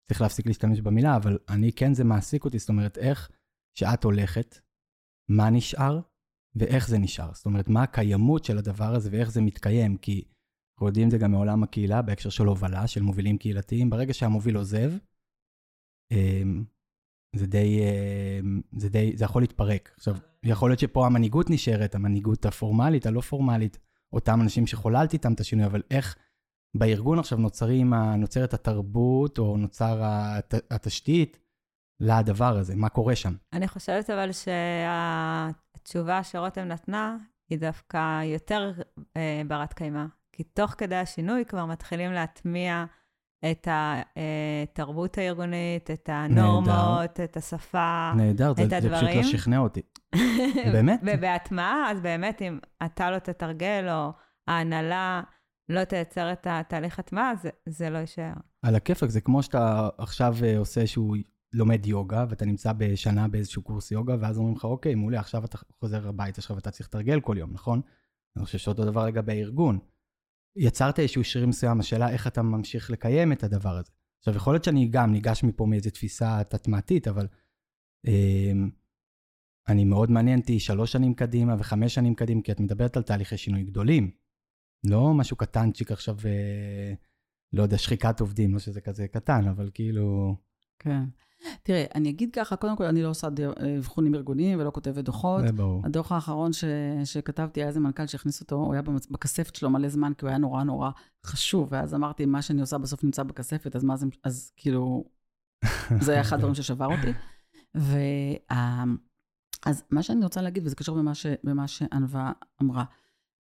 צריך להפסיק להשתמש במילה, אבל אני כן, זה מעסיק אותי, זאת אומרת, איך שאת הולכת, מה נשאר ואיך זה נשאר. זאת אומרת, מה הקיימות של הדבר הזה ואיך זה מתקיים, כי אנחנו יודעים את זה גם מעולם הקהילה, בהקשר של הובלה, של מובילים קהילתיים. ברגע שהמוביל עוזב, אמ, זה די, אמ, זה די, זה יכול להתפרק. עכשיו, יכול להיות שפה המנהיגות נשארת, המנהיגות הפורמלית, הלא פורמלית, אותם אנשים שחוללתי איתם את השינוי, אבל איך בארגון עכשיו נוצרים, נוצרת התרבות, או נוצר הת, התשתית לדבר הזה, מה קורה שם? אני חושבת אבל שהתשובה שרותם נתנה, היא דווקא יותר אה, ברת קיימא. כי תוך כדי השינוי כבר מתחילים להטמיע את התרבות הארגונית, את הנורמות, נהדר. את השפה, נהדר, את זה, הדברים. נהדר, זה פשוט לא שכנע אותי. באמת? ובהטמעה, אז באמת, אם אתה לא תתרגל, או ההנהלה לא תייצר את התהליך הטמעה, זה, זה לא יישאר. על הכיפאק, זה כמו שאתה עכשיו אה, עושה שהוא לומד יוגה, ואתה נמצא בשנה באיזשהו קורס יוגה, ואז אומרים לך, אוקיי, מעולה, עכשיו אתה חוזר הביתה שלך ואתה צריך לתרגל כל יום, נכון? אני חושב שאותו דבר לגבי הארגון. יצרת איזשהו שריר מסוים, השאלה איך אתה ממשיך לקיים את הדבר הזה. עכשיו, יכול להיות שאני גם ניגש מפה מאיזו תפיסה תתמעתית, אבל אה, אני מאוד מעניין אותי שלוש שנים קדימה וחמש שנים קדימה, כי את מדברת על תהליכי שינוי גדולים. לא משהו קטנצ'יק עכשיו, אה, לא יודע, שחיקת עובדים, לא שזה כזה קטן, אבל כאילו... כן. תראה, אני אגיד ככה, קודם כל, אני לא עושה אבחונים ארגוניים ולא כותבת דוחות. זה ברור. הדוח האחרון ש, שכתבתי, היה איזה מנכ"ל שהכניס אותו, הוא היה בכספת שלו מלא זמן, כי הוא היה נורא נורא חשוב, ואז אמרתי, מה שאני עושה בסוף נמצא בכספת, אז מה זה, אז כאילו, זה היה אחד הדברים ששבר אותי. ו... אז מה שאני רוצה להגיד, וזה קשור במה, ש, במה שענווה אמרה,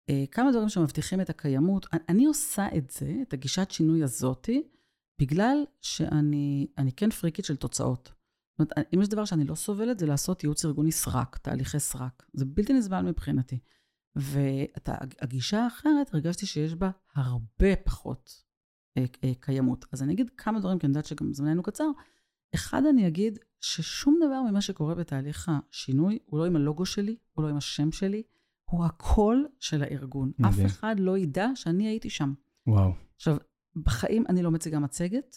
אה, כמה דברים שמבטיחים את הקיימות, אני עושה את זה, את הגישת שינוי הזאתי, בגלל שאני כן פריקית של תוצאות. זאת אומרת, אם יש דבר שאני לא סובלת, זה לעשות ייעוץ ארגוני סרק, תהליכי סרק. זה בלתי נסבל מבחינתי. והגישה האחרת, הרגשתי שיש בה הרבה פחות אה, אה, קיימות. אז אני אגיד כמה דברים, כי אני יודעת שגם זמננו קצר. אחד, אני אגיד ששום דבר ממה שקורה בתהליך השינוי, הוא לא עם הלוגו שלי, הוא לא עם השם שלי, הוא הקול של הארגון. אף אחד לא ידע שאני הייתי שם. וואו. עכשיו, בחיים אני לא מציגה מצגת,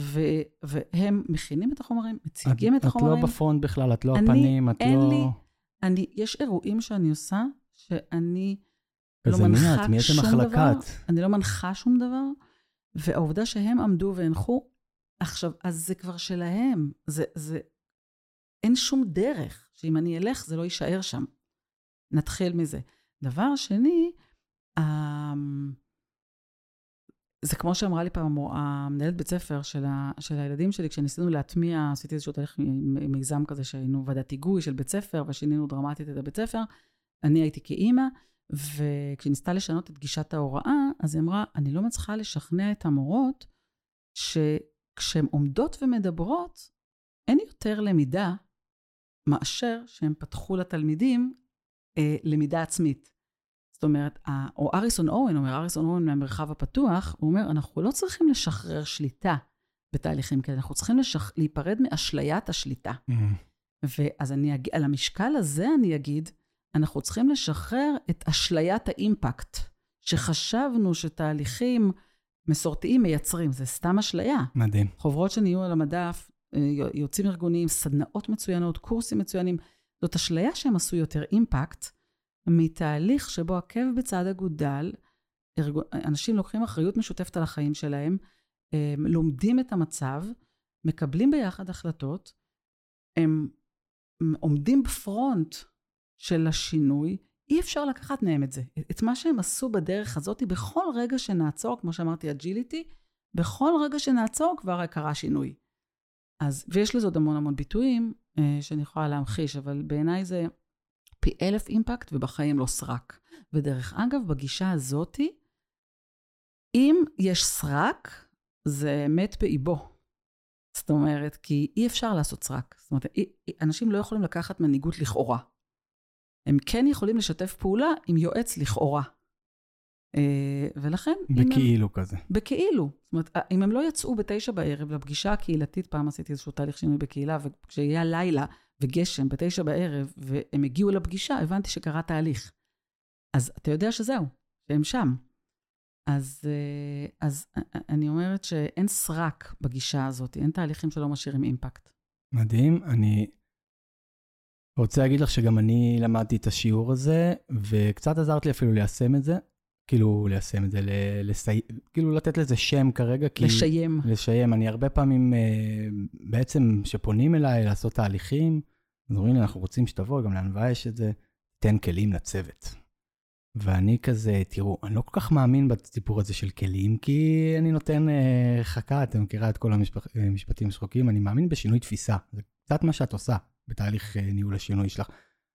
ו, והם מכינים את החומרים, מציגים את, את החומרים. את לא בפרונט בכלל, את לא אני, הפנים, את אין לא... לי, אני, יש אירועים שאני עושה, שאני לא מנחה מיד, שום מחלקת. דבר. אני לא מנחה שום דבר, והעובדה שהם עמדו והנחו, עכשיו, אז זה כבר שלהם. זה, זה, אין שום דרך שאם אני אלך, זה לא יישאר שם. נתחיל מזה. דבר שני, זה כמו שאמרה לי פעם המנהלת בית ספר של, ה, של הילדים שלי, כשניסינו להטמיע, עשיתי איזשהו תהליך מיזם כזה שהיינו ועדת היגוי של בית ספר, ושינינו דרמטית את הבית ספר, אני הייתי כאימא, וכשהיא ניסתה לשנות את גישת ההוראה, אז היא אמרה, אני לא מצליחה לשכנע את המורות שכשהן עומדות ומדברות, אין יותר למידה מאשר שהם פתחו לתלמידים אה, למידה עצמית. זאת אומרת, או אריסון אורן אומר, אריסון אורן מהמרחב הפתוח, הוא אומר, אנחנו לא צריכים לשחרר שליטה בתהליכים כאלה, אנחנו צריכים לשח... להיפרד מאשליית השליטה. Mm-hmm. ואז אני אגיד, על המשקל הזה אני אגיד, אנחנו צריכים לשחרר את אשליית האימפקט, שחשבנו שתהליכים מסורתיים מייצרים, זה סתם אשליה. מדהים. חוברות שנהיו על המדף, אה, יועצים ארגוניים, סדנאות מצוינות, קורסים מצוינים, זאת אשליה שהם עשו יותר אימפקט מתהליך שבו עקב בצד אגודל, אנשים לוקחים אחריות משותפת על החיים שלהם, לומדים את המצב, מקבלים ביחד החלטות, הם עומדים ב front של השינוי, אי אפשר לקחת מהם את זה. את מה שהם עשו בדרך הזאת, בכל רגע שנעצור, כמו שאמרתי, agility, בכל רגע שנעצור כבר קרה שינוי. אז, ויש לזה עוד המון המון ביטויים אה, שאני יכולה להמחיש, אבל בעיניי זה פי אלף אימפקט ובחיים לא סרק. ודרך אגב, בגישה הזאתי, אם יש סרק, זה מת באיבו. זאת אומרת, כי אי אפשר לעשות סרק. זאת אומרת, אנשים לא יכולים לקחת מנהיגות לכאורה. הם כן יכולים לשתף פעולה עם יועץ לכאורה. אה, ולכן... בכאילו הם, כזה. בכאילו. זאת אומרת, אם הם לא יצאו בתשע בערב לפגישה הקהילתית, פעם עשיתי איזשהו תהליך שינוי בקהילה, וכשיהיה לילה וגשם בתשע בערב, והם הגיעו לפגישה, הבנתי שקרה תהליך. אז אתה יודע שזהו, שהם שם. אז, אה, אז אני אומרת שאין סרק בגישה הזאת, אין תהליכים שלא משאירים אימפקט. מדהים. אני רוצה להגיד לך שגם אני למדתי את השיעור הזה, וקצת עזרת לי אפילו ליישם את זה. כאילו ליישם את זה, לסי... כאילו לתת לזה שם כרגע. כי... לשיים. לשיים. אני הרבה פעמים, אה, בעצם, שפונים אליי לעשות תהליכים, אז אומרים לי, אנחנו רוצים שתבוא, גם לענווה יש את זה, תן כלים לצוות. ואני כזה, תראו, אני לא כל כך מאמין בסיפור הזה של כלים, כי אני נותן אה, חכה, אתם מכירה את כל המשפטים השחוקים, אני מאמין בשינוי תפיסה. זה קצת מה שאת עושה בתהליך אה, ניהול השינוי שלך.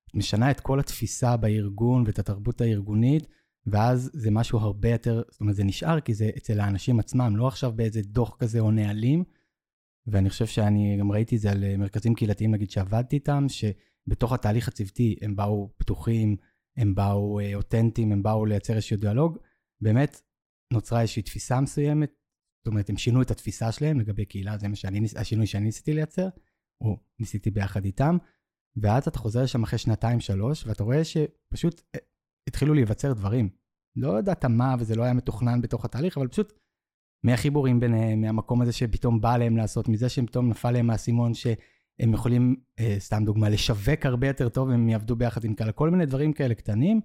את משנה את כל התפיסה בארגון ואת התרבות הארגונית, ואז זה משהו הרבה יותר, זאת אומרת, זה נשאר כי זה אצל האנשים עצמם, לא עכשיו באיזה דוח כזה או נהלים. ואני חושב שאני גם ראיתי את זה על אה, מרכזים קהילתיים, נגיד, שעבדתי איתם, שבתוך התהליך הצוותי הם באו פתוחים, הם באו אה, אותנטיים, הם באו לייצר איזשהו דיאלוג. באמת, נוצרה איזושהי תפיסה מסוימת, זאת אומרת, הם שינו את התפיסה שלהם לגבי קהילה, זה שאני, השינוי שאני ניסיתי לייצר, או ניסיתי ביחד איתם. ואז אתה חוזר לשם אחרי שנתיים-שלוש, ואתה רואה שפשוט אה, התחילו להיווצר דברים. לא ידעת מה, וזה לא היה מתוכנן בתוך התהליך, אבל פשוט מהחיבורים ביניהם, מהמקום הזה שפתאום בא להם לעשות, מזה שפתאום נפל להם האסימון שהם יכולים, אה, סתם דוגמה, לשווק הרבה יותר טוב, הם יעבדו ביחד עם כאלה, כל מיני דברים כאלה קטנים,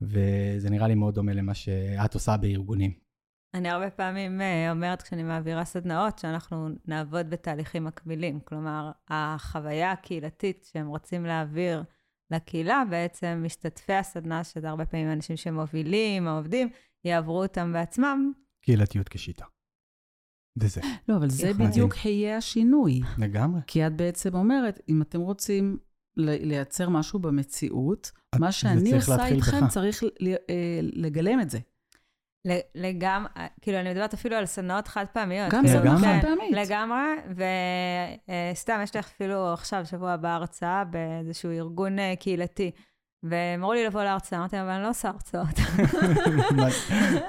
וזה נראה לי מאוד דומה למה שאת עושה בארגונים. אני הרבה פעמים אה, אומרת כשאני מעבירה סדנאות, שאנחנו נעבוד בתהליכים מקבילים. כלומר, החוויה הקהילתית שהם רוצים להעביר לקהילה, בעצם משתתפי הסדנה, שזה הרבה פעמים אנשים שמובילים, העובדים, יעברו אותם בעצמם. קהילתיות כשיטה. וזה. לא, אבל זה בדיוק יהיה השינוי. לגמרי. כי את בעצם אומרת, אם אתם רוצים לייצר משהו במציאות, מה שאני עושה איתכם בך. צריך אה, לגלם את זה. לגמרי, כאילו, אני מדברת אפילו על סדנאות חד פעמיות. גם סדנאות חד פעמית. לגמרי, וסתם, אה, יש לי אפילו עכשיו, שבוע הבא, הרצאה באיזשהו ארגון אה, קהילתי. והם אמרו לי לבוא להרצאה, אמרתי, אבל אני לא עושה הרצאות.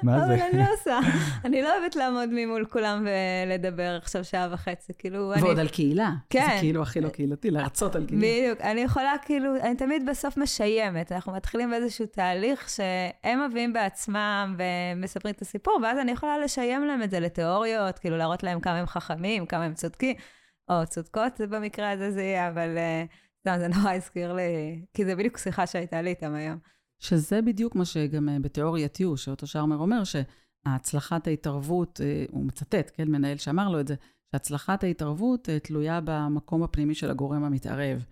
מה זה? אבל אני לא עושה. אני לא אוהבת לעמוד ממול כולם ולדבר עכשיו שעה וחצי, כאילו... ועוד על קהילה. כן. זה כאילו הכי לא קהילתי, להרצות על קהילה. בדיוק. אני יכולה, כאילו, אני תמיד בסוף משיימת. אנחנו מתחילים באיזשהו תהליך שהם מביאים בעצמם ומספרים את הסיפור, ואז אני יכולה לשיים להם את זה לתיאוריות, כאילו להראות להם כמה הם חכמים, כמה הם צודקים, או צודקות במקרה הזה זה יהיה, אבל... Uh, סתם, זה נורא הזכיר לי, כי זה בדיוק שיחה שהייתה לי איתם היום. שזה בדיוק מה שגם אה, בתיאוריית יו, שאותו שרמר אומר, שהצלחת ההתערבות, אה, הוא מצטט, כן, מנהל שאמר לו את זה, שהצלחת ההתערבות אה, תלויה במקום הפנימי של הגורם המתערב.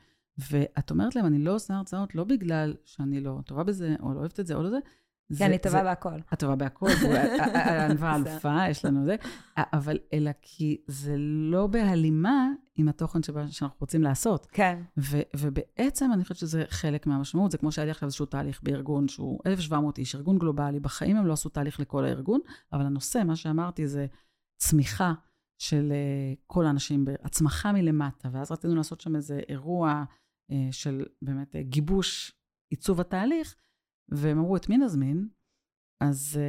ואת אומרת להם, אני לא עושה הרצאות לא בגלל שאני לא טובה בזה, או לא אוהבת את זה, או לא זה, כי אני טובה בהכל. את טובה בהכל, ענווה אלופה, יש לנו זה, אבל אלא כי זה לא בהלימה עם התוכן שאנחנו רוצים לעשות. כן. ובעצם אני חושבת שזה חלק מהמשמעות, זה כמו שהיה לי עכשיו איזשהו תהליך בארגון שהוא 1,700 איש, ארגון גלובלי, בחיים הם לא עשו תהליך לכל הארגון, אבל הנושא, מה שאמרתי, זה צמיחה של אה, כל האנשים, הצמחה מלמטה, ואז רצינו לעשות שם איזה אירוע אה, של באמת אה, גיבוש עיצוב התהליך, והם אמרו, את מי נזמין? אז,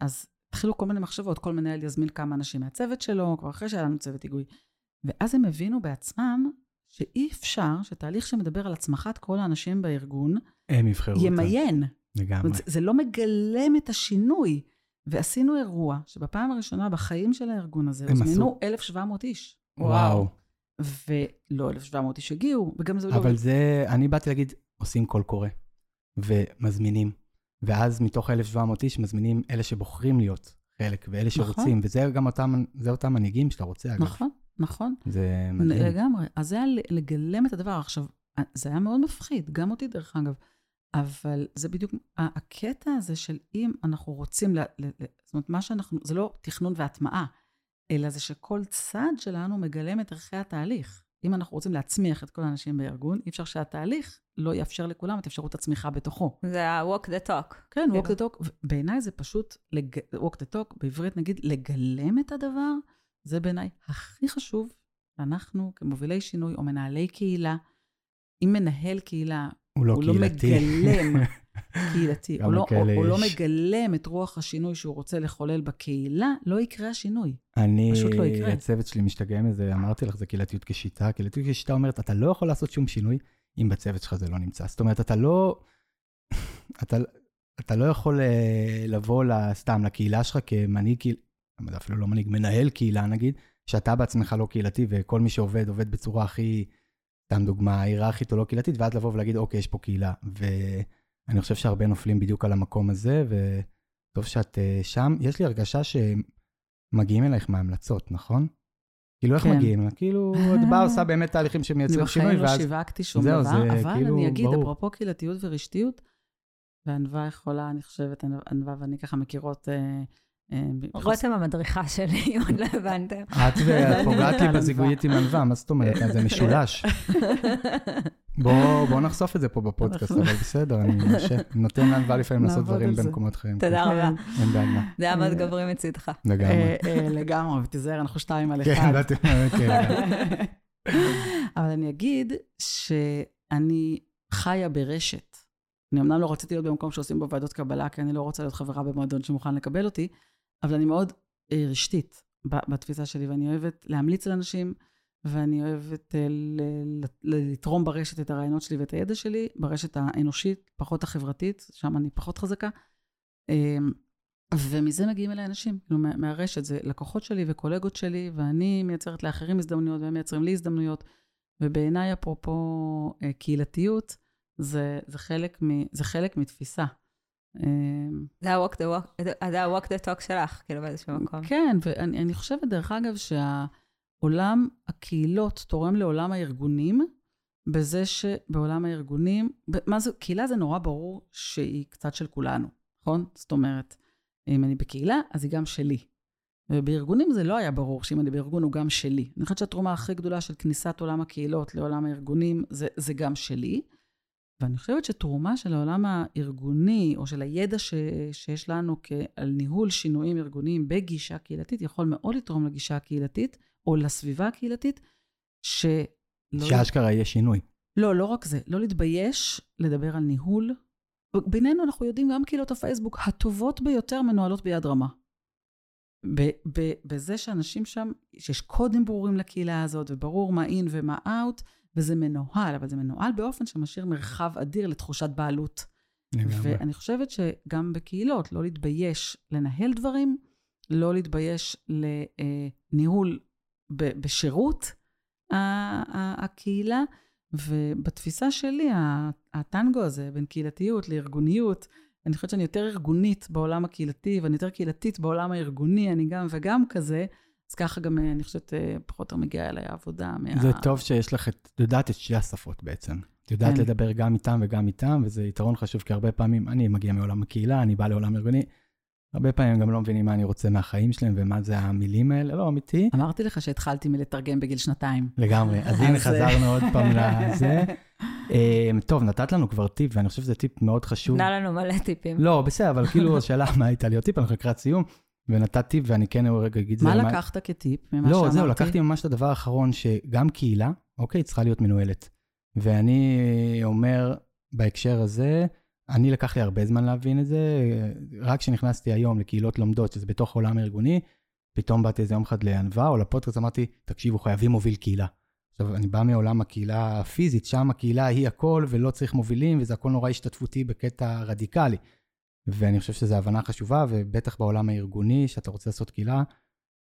אז התחילו כל מיני מחשבות, כל מנהל יזמין כמה אנשים מהצוות שלו, כבר אחרי שהיה לנו צוות היגוי. ואז הם הבינו בעצמם שאי אפשר שתהליך שמדבר על הצמחת כל האנשים בארגון, הם יבחרו אותם. ימיין. לגמרי. זה, זה לא מגלם את השינוי. ועשינו אירוע שבפעם הראשונה בחיים של הארגון הזה הוזמנו 1,700 איש. וואו. ולא 1,700 איש הגיעו, וגם זה לא... אבל זה, אני באתי להגיד, עושים קול קורא, ומזמינים. ואז מתוך 1,700 איש מזמינים אלה שבוחרים להיות חלק, ואלה נכון. שרוצים, נכון. וזה גם אותם, זה אותם מנהיגים שאתה רוצה, אגב. נכון, נכון. זה מדהים. לגמרי. אז זה היה לגלם את הדבר. עכשיו, זה היה מאוד מפחיד, גם אותי דרך אגב. אבל זה בדיוק הקטע הזה של אם אנחנו רוצים, ל, ל, זאת אומרת, מה שאנחנו, זה לא תכנון והטמעה, אלא זה שכל צד שלנו מגלם את ערכי התהליך. אם אנחנו רוצים להצמיח את כל האנשים בארגון, אי אפשר שהתהליך לא יאפשר לכולם את אפשרות הצמיחה בתוכו. זה ה-walk the talk. כן, walk the talk. בעיניי זה פשוט, לג... walk the talk, בעברית נגיד, לגלם את הדבר, זה בעיניי הכי חשוב. אנחנו כמובילי שינוי או מנהלי קהילה, אם מנהל קהילה הוא לא הוא קהילתי. לא מגלם, קהילתי, הוא לא, הוא, הוא לא מגלם את רוח השינוי שהוא רוצה לחולל בקהילה, לא יקרה השינוי. אני, פשוט לא יקרה. הצוות שלי משתגע מזה, אמרתי לך, זה קהילתיות כשיטה. קהילתיות כשיטה אומרת, אתה לא יכול לעשות שום שינוי אם בצוות שלך זה לא נמצא. זאת אומרת, אתה לא... אתה, אתה לא יכול אה, לבוא סתם לקהילה שלך כמנהיג קהילה, אפילו לא מנהיג, מנהל קהילה נגיד, שאתה בעצמך לא קהילתי וכל מי שעובד, עובד בצורה הכי... סתם דוגמה, היררכית או לא קהילתית, ואז לבוא ולהגיד, אוקיי, יש פה קהילה. ואני חושב שהרבה נופלים בדיוק על המקום הזה, וטוב שאת uh, שם. יש לי הרגשה שמגיעים אלייך מהמלצות, נכון? כאילו, איך כן. מגיעים? כאילו, את באה עושה באמת תהליכים שמייצרים שינוי, ואז... אני בחיים לא שיווקתי שום זהו, דבר, זה אבל כאילו, אני אגיד, ברור. אפרופו קהילתיות ורשתיות, וענווה יכולה, אני חושבת, ענווה ואני ככה מכירות... Uh, רותם המדריכה שלי, עוד לא הבנתם. את פוגעת לי בזיגויית עם ענווה, מה זאת אומרת? זה משולש. בואו נחשוף את זה פה בפודקאסט, אבל בסדר, אני נותן לענווה לפעמים לעשות דברים במקומות אחרים. תודה רבה. אין בעיה. זה היה מאוד גברי מצידך. לגמרי. אה, אה, לגמרי, ותיזהר, אנחנו שתיים על כן, אחד. כן, אבל אני אגיד שאני חיה ברשת. אני אמנם לא רציתי להיות במקום שעושים בו ועדות קבלה, כי אני לא רוצה להיות חברה במועדון שמוכן לקבל אותי, אבל אני מאוד אה, רשתית בתפיסה שלי, ואני אוהבת להמליץ לאנשים, ואני אוהבת אה, לתרום ברשת את הרעיונות שלי ואת הידע שלי, ברשת האנושית, פחות החברתית, שם אני פחות חזקה. אה, ומזה מגיעים אליי אנשים, כאילו מהרשת, זה לקוחות שלי וקולגות שלי, ואני מייצרת לאחרים הזדמנויות, והם מייצרים לי הזדמנויות. ובעיניי, אפרופו קהילתיות, זה, זה, חלק מ, זה חלק מתפיסה. זה ה-walk the talk שלך, כאילו באיזשהו מקום. כן, ואני חושבת, דרך אגב, שהעולם הקהילות תורם לעולם הארגונים, בזה שבעולם הארגונים, מה זה, קהילה זה נורא ברור שהיא קצת של כולנו, נכון? זאת אומרת, אם אני בקהילה, אז היא גם שלי. ובארגונים זה לא היה ברור שאם אני בארגון הוא גם שלי. אני חושבת שהתרומה הכי גדולה של כניסת עולם הקהילות לעולם הארגונים זה, זה גם שלי. ואני חושבת שתרומה של העולם הארגוני, או של הידע ש, שיש לנו על ניהול שינויים ארגוניים בגישה קהילתית, יכול מאוד לתרום לגישה הקהילתית, או לסביבה הקהילתית, ש... שאשכרה יהיה שינוי. לא, לא רק זה. לא להתבייש לדבר על ניהול. בינינו אנחנו יודעים, גם קהילות הפייסבוק הטובות ביותר מנוהלות ביד רמה. ב- ב- בזה שאנשים שם, שיש קודים ברורים לקהילה הזאת, וברור מה אין ומה אאוט, וזה מנוהל, אבל זה מנוהל באופן שמשאיר מרחב אדיר לתחושת בעלות. ואני חושבת שגם בקהילות, לא להתבייש לנהל דברים, לא להתבייש לניהול בשירות הקהילה, ובתפיסה שלי, הטנגו הזה בין קהילתיות לארגוניות, אני חושבת שאני יותר ארגונית בעולם הקהילתי, ואני יותר קהילתית בעולם הארגוני, אני גם וגם כזה, אז ככה גם, אה, אני חושבת, אה, פחות או יותר מגיעה אליי העבודה. מה... זה טוב שיש לך את, את יודעת את שתי השפות בעצם. את יודעת כן. לדבר גם איתם וגם איתם, וזה יתרון חשוב, כי הרבה פעמים, אני מגיע מעולם הקהילה, אני בא לעולם ארגוני, הרבה פעמים גם לא מבינים מה אני רוצה מהחיים שלהם ומה זה המילים האלה, לא, אמיתי, אמרתי לך שהתחלתי מלתרגם בגיל שנתיים. לגמרי. אז הנה חזרנו עוד פעם לזה. אה, טוב, נתת לנו כבר טיפ, ואני חושב שזה טיפ מאוד חשוב. נתנה לנו מלא טיפים. לא, בסדר, אבל כאילו השאלה מה הייתה לי עוד טיפ, אנחנו לקראת סיום, ונתת טיפ, ואני כן רגע אגיד את זה. מה לקחת כטיפ ממה שאמרתי? לא, זהו, לקחתי ממש את הדבר האחרון, שגם קהילה, אוקיי, צריכה להיות מנוהלת. ואני אומר, בהקשר הזה, אני לקח לי הרבה זמן להבין את זה, רק כשנכנסתי היום לקהילות לומדות, שזה בתוך עולם הארגוני, פתאום באתי איזה יום אחד לענווה או לפודקאסט, אמרתי, תקשיבו, חייבים מוביל קהילה. עכשיו, אני בא מעולם הקהילה הפיזית, שם הקהילה היא הכל ולא צריך מובילים, וזה הכל נורא השתתפותי בקטע רדיקלי. ואני חושב שזו הבנה חשובה, ובטח בעולם הארגוני, שאתה רוצה לעשות קהילה,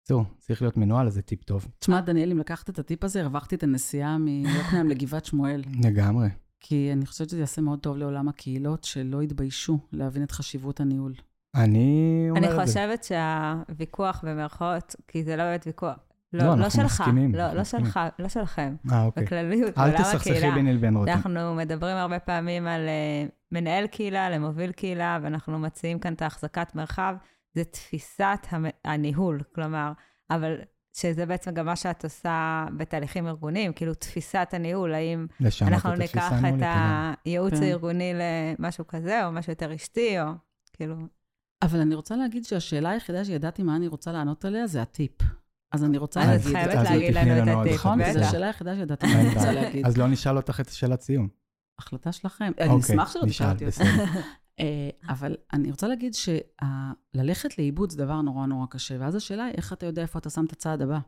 זהו, צריך להיות מנוהל, אז זה טיפ טוב. תשמע, דניאל, אם לקחת את הטיפ הזה, הרווחתי את הנסיעה מיוקנעם לגבעת שמואל. לגמרי. כי אני חושבת שזה יעשה מאוד טוב לעולם הקהילות, שלא יתביישו להבין את חשיבות הניהול. אני אומר אני את זה. חושבת שהוויכוח במרכאות, כי זה לא באמת ויכוח. לא, לא, לא שלך, מסכימים, לא, אנחנו לא מסכימים. שלך, לא שלכם, אה, אוקיי. בכלליות, אל תסכסכי. ביני לבין רותם. אנחנו מדברים הרבה פעמים על uh, מנהל קהילה, למוביל קהילה, ואנחנו מציעים כאן את ההחזקת מרחב. זה תפיסת המ- הניהול, כלומר, אבל שזה בעצם גם מה שאת עושה בתהליכים ארגוניים, כאילו תפיסת הניהול, האם אנחנו את ניקח את הניהולית, לגמרי. הייעוץ כן. הארגוני למשהו כזה, או משהו יותר אשתי, או כאילו... אבל אני רוצה להגיד שהשאלה היחידה שידעתי מה אני רוצה לענות עליה זה הטיפ. אז אני רוצה אז את להגיד... חייבת אז להגיד תפני לנו את הטיפ, נכון, זו. השאלה היחידה שידעתי מה אני רוצה. להגיד. אז לא נשאל אותך את השאלת סיום. החלטה שלכם. אני אוקיי, אשמח שלא תשאלתי אותי. בסדר. אה, אבל אני רוצה להגיד שללכת לאיבוד זה דבר נורא נורא קשה, ואז השאלה היא איך אתה יודע איפה אתה שם את הצעד הבא,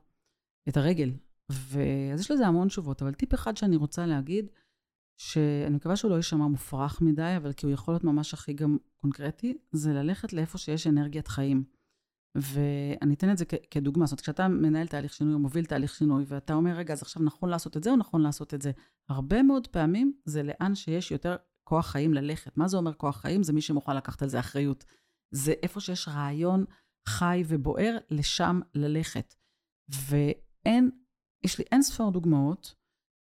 את הרגל. ואז יש לזה המון תשובות, אבל טיפ אחד שאני רוצה להגיד, שאני מקווה שהוא לא יישמע מופרך מדי, אבל כי הוא יכול להיות ממש הכי גם קונקרטי, זה ללכת לאיפה שיש אנרגיית חיים. ואני אתן את זה כ- כדוגמה, זאת אומרת, כשאתה מנהל תהליך שינוי או מוביל תהליך שינוי, ואתה אומר, רגע, אז עכשיו נכון לעשות את זה או נכון לעשות את זה? הרבה מאוד פעמים זה לאן שיש יותר כוח חיים ללכת. מה זה אומר כוח חיים? זה מי שמוכן לקחת על זה אחריות. זה איפה שיש רעיון חי ובוער, לשם ללכת. ואין, יש לי אין ספור דוגמאות,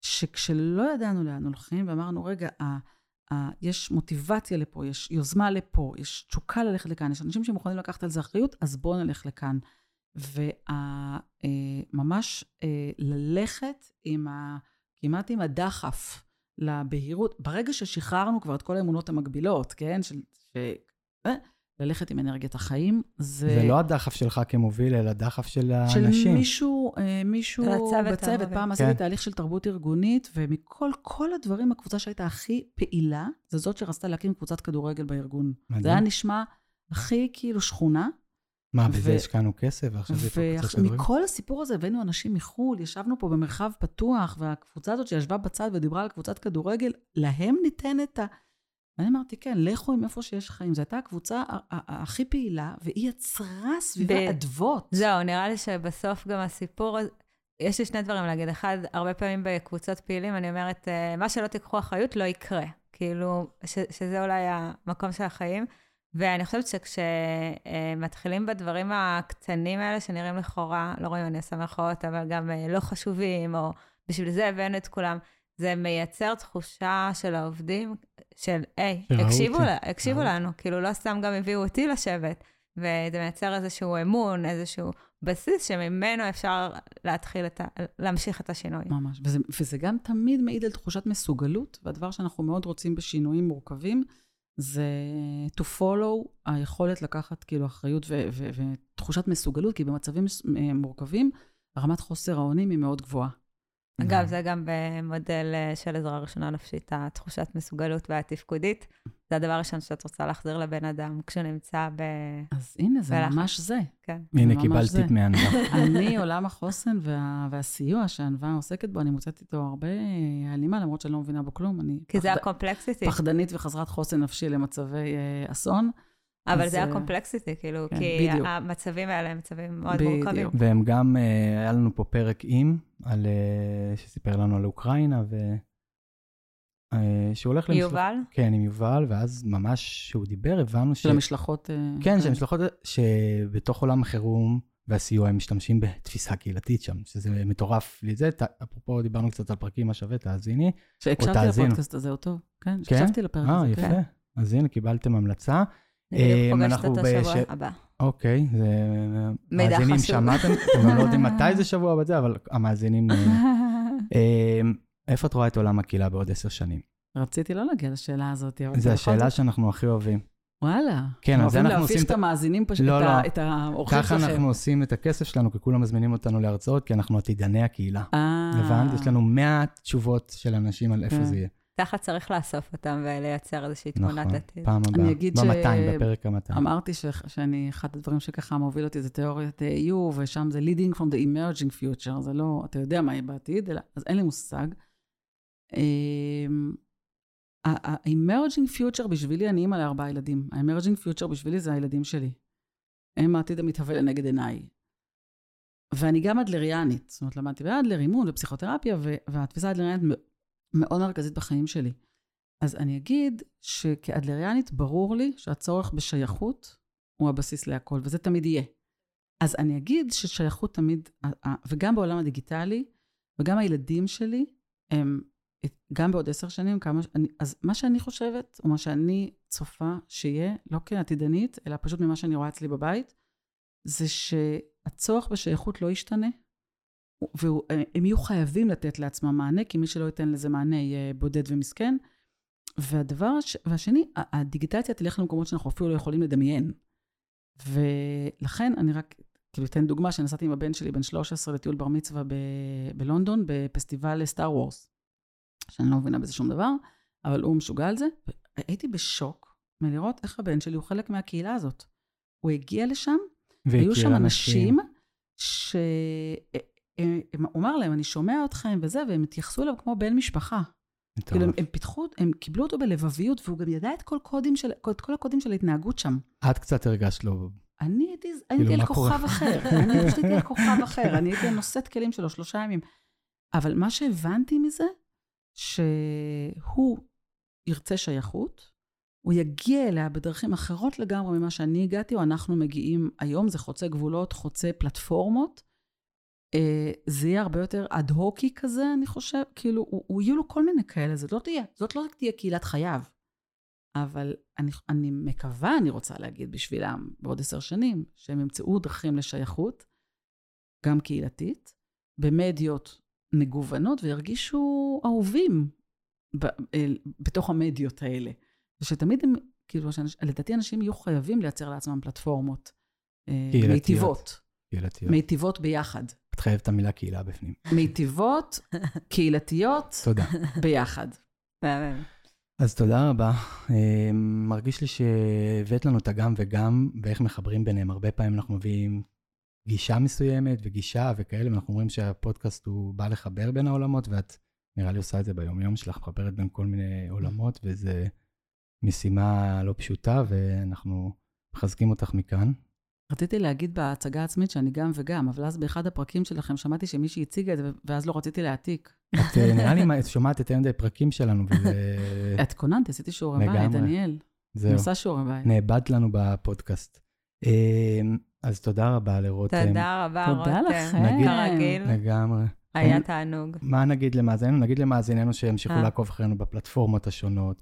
שכשלא ידענו לאן הולכים, ואמרנו, רגע, ה, ה, יש מוטיבציה לפה, יש יוזמה לפה, יש תשוקה ללכת לכאן, יש אנשים שמוכנים לקחת על זה אחריות, אז בואו נלך לכאן. וממש ללכת עם ה... כמעט עם הדחף לבהירות, ברגע ששחררנו כבר את כל האמונות המקבילות, כן? של... ש... אה, ללכת עם אנרגיית החיים, זה... זה לא הדחף שלך כמוביל, אלא דחף של של האנשים. מישהו, אה, מישהו של בצוות. פעם כן. עשיתי תהליך של תרבות ארגונית, ומכל כל הדברים, הקבוצה שהייתה הכי פעילה, זה זאת שרצתה להקים קבוצת כדורגל בארגון. מדהים. זה היה נשמע הכי כאילו שכונה, מה, בזה ו- השקענו כסף, ועכשיו זה פה קצת כדורגל? ומכל הסיפור הזה הבאנו אנשים מחו"ל, ישבנו פה במרחב פתוח, והקבוצה הזאת שישבה בצד ודיברה על קבוצת כדורגל, להם ניתן את ה... ואני אמרתי, כן, לכו עם איפה שיש חיים. זו הייתה הקבוצה הכי פעילה, והיא יצרה סביבה ב- אדוות. זהו, נראה לי שבסוף גם הסיפור. יש לי שני דברים להגיד. אחד, הרבה פעמים בקבוצות פעילים אני אומרת, אה, מה שלא תיקחו אחריות לא יקרה. כאילו, ש, שזה אולי המקום של החיים. ואני חושבת שכשמתחילים בדברים הקטנים האלה, שנראים לכאורה, לא רואים, אני עושה מירכאות, אבל גם אה, לא חשובים, או בשביל זה הבאנו את כולם, זה מייצר תחושה של העובדים, של, היי, הקשיבו, אותי. לה, הקשיבו ראו. לנו, כאילו לא סתם גם הביאו אותי לשבת. וזה מייצר איזשהו אמון, איזשהו בסיס שממנו אפשר להתחיל את ה... להמשיך את השינוי. ממש. וזה, וזה גם תמיד מעיד על תחושת מסוגלות, והדבר שאנחנו מאוד רוצים בשינויים מורכבים, זה to follow, היכולת לקחת כאילו אחריות ותחושת מסוגלות, כי במצבים מורכבים, רמת חוסר האונים היא מאוד גבוהה. אגב, זה גם במודל אה, של עזרה ראשונה נפשית, התחושת מסוגלות והתפקודית. זה הדבר הראשון שאת רוצה להחזיר לבן אדם כשהוא נמצא ב... אז הנה, זה ולחץ. ממש זה. כן. הנה, ממש קיבלת זה. טיפ מענווה. אני, עולם החוסן וה, והסיוע שענווה עוסקת בו, אני מוצאת איתו הרבה הלימה, למרות שאני לא מבינה בו כלום. אני כי זה פחד- הקומפלקסיטי. פחדנית וחסרת חוסן נפשי למצבי אה, אסון. אבל זה אה, הקומפלקסיטי, כאילו, כן, כי בדיוק. המצבים האלה הם מצבים מאוד בדיוק. מורכבים. והם גם, אה, היה לנו פה פרק עם, על, אה, שסיפר לנו על אוקראינה, ו... אה, שהוא הולך למשלחות. יובל? כן, עם יובל, ואז ממש כשהוא דיבר, הבנו ש... של המשלחות... אה, כן, שהמשלחות, שבתוך עולם החירום, והסיוע, הם משתמשים בתפיסה קהילתית שם, שזה מטורף לי זה. ת- אפרופו, דיברנו קצת על פרקים, מה שווה, תאזיני. שהקשבתי. לפודקאסט הזה, הוא טוב. כן, כן? לפרק אה, הזה, יפה. כן. אז הנה, קיבלתם המלצה. אני אה, פוגשת אנחנו אותו שבוע הבא. אוקיי, זה... מידע מאזינים, חשוב. שמעתם? אתם לא יודעים מתי זה שבוע בזה, אבל המאזינים... אה, אה, איפה את רואה את עולם הקהילה בעוד עשר שנים? רציתי לא להגיע לשאלה הזאת, אבל זו השאלה שאנחנו הכי אוהבים. וואלה. כן, אז אוהבים אנחנו להפיש עושים את את ה- המאזינים פשוט, לא, את ה- לא. את האורחים ככה שלכם. אנחנו עושים את הכסף שלנו, כי כולם מזמינים אותנו להרצאות, כי אנחנו עתידני הקהילה. אה. הבנת? יש לנו 100 תשובות של אנשים על איפה כן. זה יהיה. ככה צריך לאסוף אותם ולייצר איזושהי תמונת נכון, עתיד. פעם הבאה. אני אגיד ש- ב-200, בפרק ה-200. אמרתי ש- שאני, אחד הדברים שככה מוביל אותי זה תיאוריית AU, ושם זה leading from the emerging future, זה לא, אתה יודע מה יהיה בעתיד, אלא, אז אין לי מושג. אמ, ה-emerging future בשבילי, אני אימא לארבעה ילדים. ה-emerging future בשבילי זה הילדים שלי. הם העתיד המתהווה לנגד עיניי. ואני גם אדלריאנית, זאת אומרת, למדתי באדלר, אימון ופסיכותרפיה, ו- והתפיסה האדלריאנית מאוד מרכזית בחיים שלי. אז אני אגיד שכאדלריאנית ברור לי שהצורך בשייכות הוא הבסיס להכל, וזה תמיד יהיה. אז אני אגיד ששייכות תמיד, וגם בעולם הדיגיטלי, וגם הילדים שלי, הם, גם בעוד עשר שנים, כמה, אני, אז מה שאני חושבת, או מה שאני צופה שיהיה, לא כעתידנית, אלא פשוט ממה שאני רואה אצלי בבית, זה שהצורך בשייכות לא ישתנה, והם יהיו חייבים לתת לעצמם מענה, כי מי שלא ייתן לזה מענה יהיה בודד ומסכן. והדבר, הש... והשני, הדיגיטציה תלך למקומות שאנחנו אפילו לא יכולים לדמיין. ולכן אני רק, כאילו, אתן דוגמה שנסעתי עם הבן שלי, בן 13, לטיול בר מצווה ב... בלונדון, בפסטיבל סטאר וורס, שאני לא מבינה בזה שום דבר, אבל הוא משוגע על זה. הייתי בשוק מלראות איך הבן שלי הוא חלק מהקהילה הזאת. הוא הגיע לשם, היו והכיר שם אנשים ש... הוא אמר להם, אני שומע אתכם וזה, והם התייחסו אליו כמו בן משפחה. כאילו, הם. הם פיתחו, הם קיבלו אותו בלבביות, והוא גם ידע את כל, קודים של, את כל הקודים של ההתנהגות שם. את קצת הרגשת לו, אני הייתי, כאילו, הייתי על? כוכב אחר. אני פשוט הייתי על כוכב אחר. אני הייתי הנושאת כלים שלו שלושה ימים. אבל מה שהבנתי מזה, שהוא ירצה שייכות, הוא יגיע אליה בדרכים אחרות לגמרי ממה שאני הגעתי, או אנחנו מגיעים היום, זה חוצה גבולות, חוצה פלטפורמות. אה, זה יהיה הרבה יותר אד-הוקי כזה, אני חושב. כאילו, הוא, הוא יהיו לו כל מיני כאלה, זאת לא תהיה, זאת לא תהיה קהילת חייו. אבל אני, אני מקווה, אני רוצה להגיד בשבילם, בעוד עשר שנים, שהם ימצאו דרכים לשייכות, גם קהילתית, במדיות מגוונות, וירגישו אהובים ב, אל, בתוך המדיות האלה. ושתמיד הם, כאילו, שאנש, לדעתי אנשים יהיו חייבים לייצר לעצמם פלטפורמות אה, קהילתיות. מיטיבות, קהילתיות. מיטיבות ביחד. את חייבת את המילה קהילה בפנים. מיטיבות, קהילתיות, תודה. ביחד. אז תודה רבה. אה, מרגיש לי שהבאת לנו את הגם וגם, ואיך מחברים ביניהם. הרבה פעמים אנחנו מביאים גישה מסוימת וגישה וכאלה, ואנחנו אומרים שהפודקאסט הוא בא לחבר בין העולמות, ואת נראה לי עושה את זה ביום-יום שלך, מחברת בין כל מיני עולמות, וזו משימה לא פשוטה, ואנחנו מחזקים אותך מכאן. רציתי להגיד בהצגה העצמית שאני גם וגם, אבל אז באחד הפרקים שלכם שמעתי שמישהי הציגה את זה, ואז לא רציתי להעתיק. את אה, נראה לי את שומעת יותר מדי פרקים שלנו, וזה... את קוננתי, עשיתי שיעורי בית, לגמרי. דניאל. זהו, עושה שיעורי בית. נאבדת לנו בפודקאסט. אה, אז תודה רבה לרותם. תודה רבה, תודה רותם. לכם. נגיד- כרגיל, לגמרי. היה תענוג. מה נגיד למאזיננו? נגיד למאזיננו שימשיכו אה. לעקוב אחרינו בפלטפורמות השונות,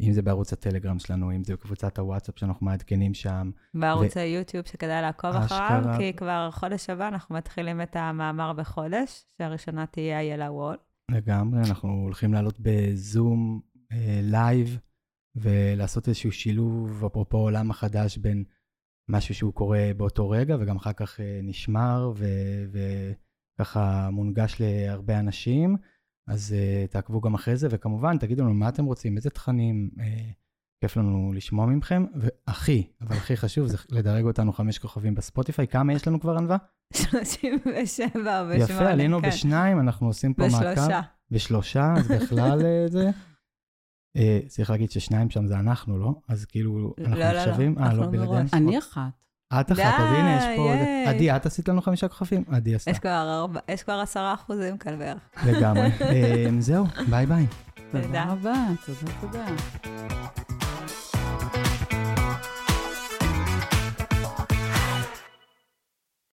אם זה בערוץ הטלגרם שלנו, אם זה בקבוצת הוואטסאפ שאנחנו מעדכנים שם. בערוץ היוטיוב שכדאי לעקוב אחריו, אשכרה. כי כבר חודש הבא אנחנו מתחילים את המאמר בחודש, שהראשונה תהיה איילה וול. לגמרי, אנחנו הולכים לעלות בזום אה, live ולעשות איזשהו שילוב, אפרופו העולם החדש, בין משהו שהוא קורה באותו רגע, וגם אחר כך אה, נשמר ו- וככה מונגש להרבה אנשים. אז uh, תעקבו גם אחרי זה, וכמובן, תגידו לנו מה אתם רוצים, איזה תכנים, uh, כיף לנו לשמוע מכם. והכי, אבל הכי חשוב, זה לדרג אותנו חמש כוכבים בספוטיפיי. כמה יש לנו כבר, ענווה? 37 או בשמונה, יפה, עלינו כן. בשניים, אנחנו עושים פה מעקב. בשלושה. בשלושה, אז בכלל אה, זה. אה, צריך להגיד ששניים שם זה אנחנו, לא? אז כאילו, אנחנו לא, לא, לא, נחשבים? אה, אנחנו לא בלעדינו? מראש. אני אחת. את אחת, אז הנה, יש פה... עדי, את עשית לנו חמישה כוכבים? עדי עשתה, יש כבר ארבע- יש כבר עשרה אחוזים כאן בערך. לגמרי. אה, זהו, ביי ביי. תודה. רבה, תודה, תודה.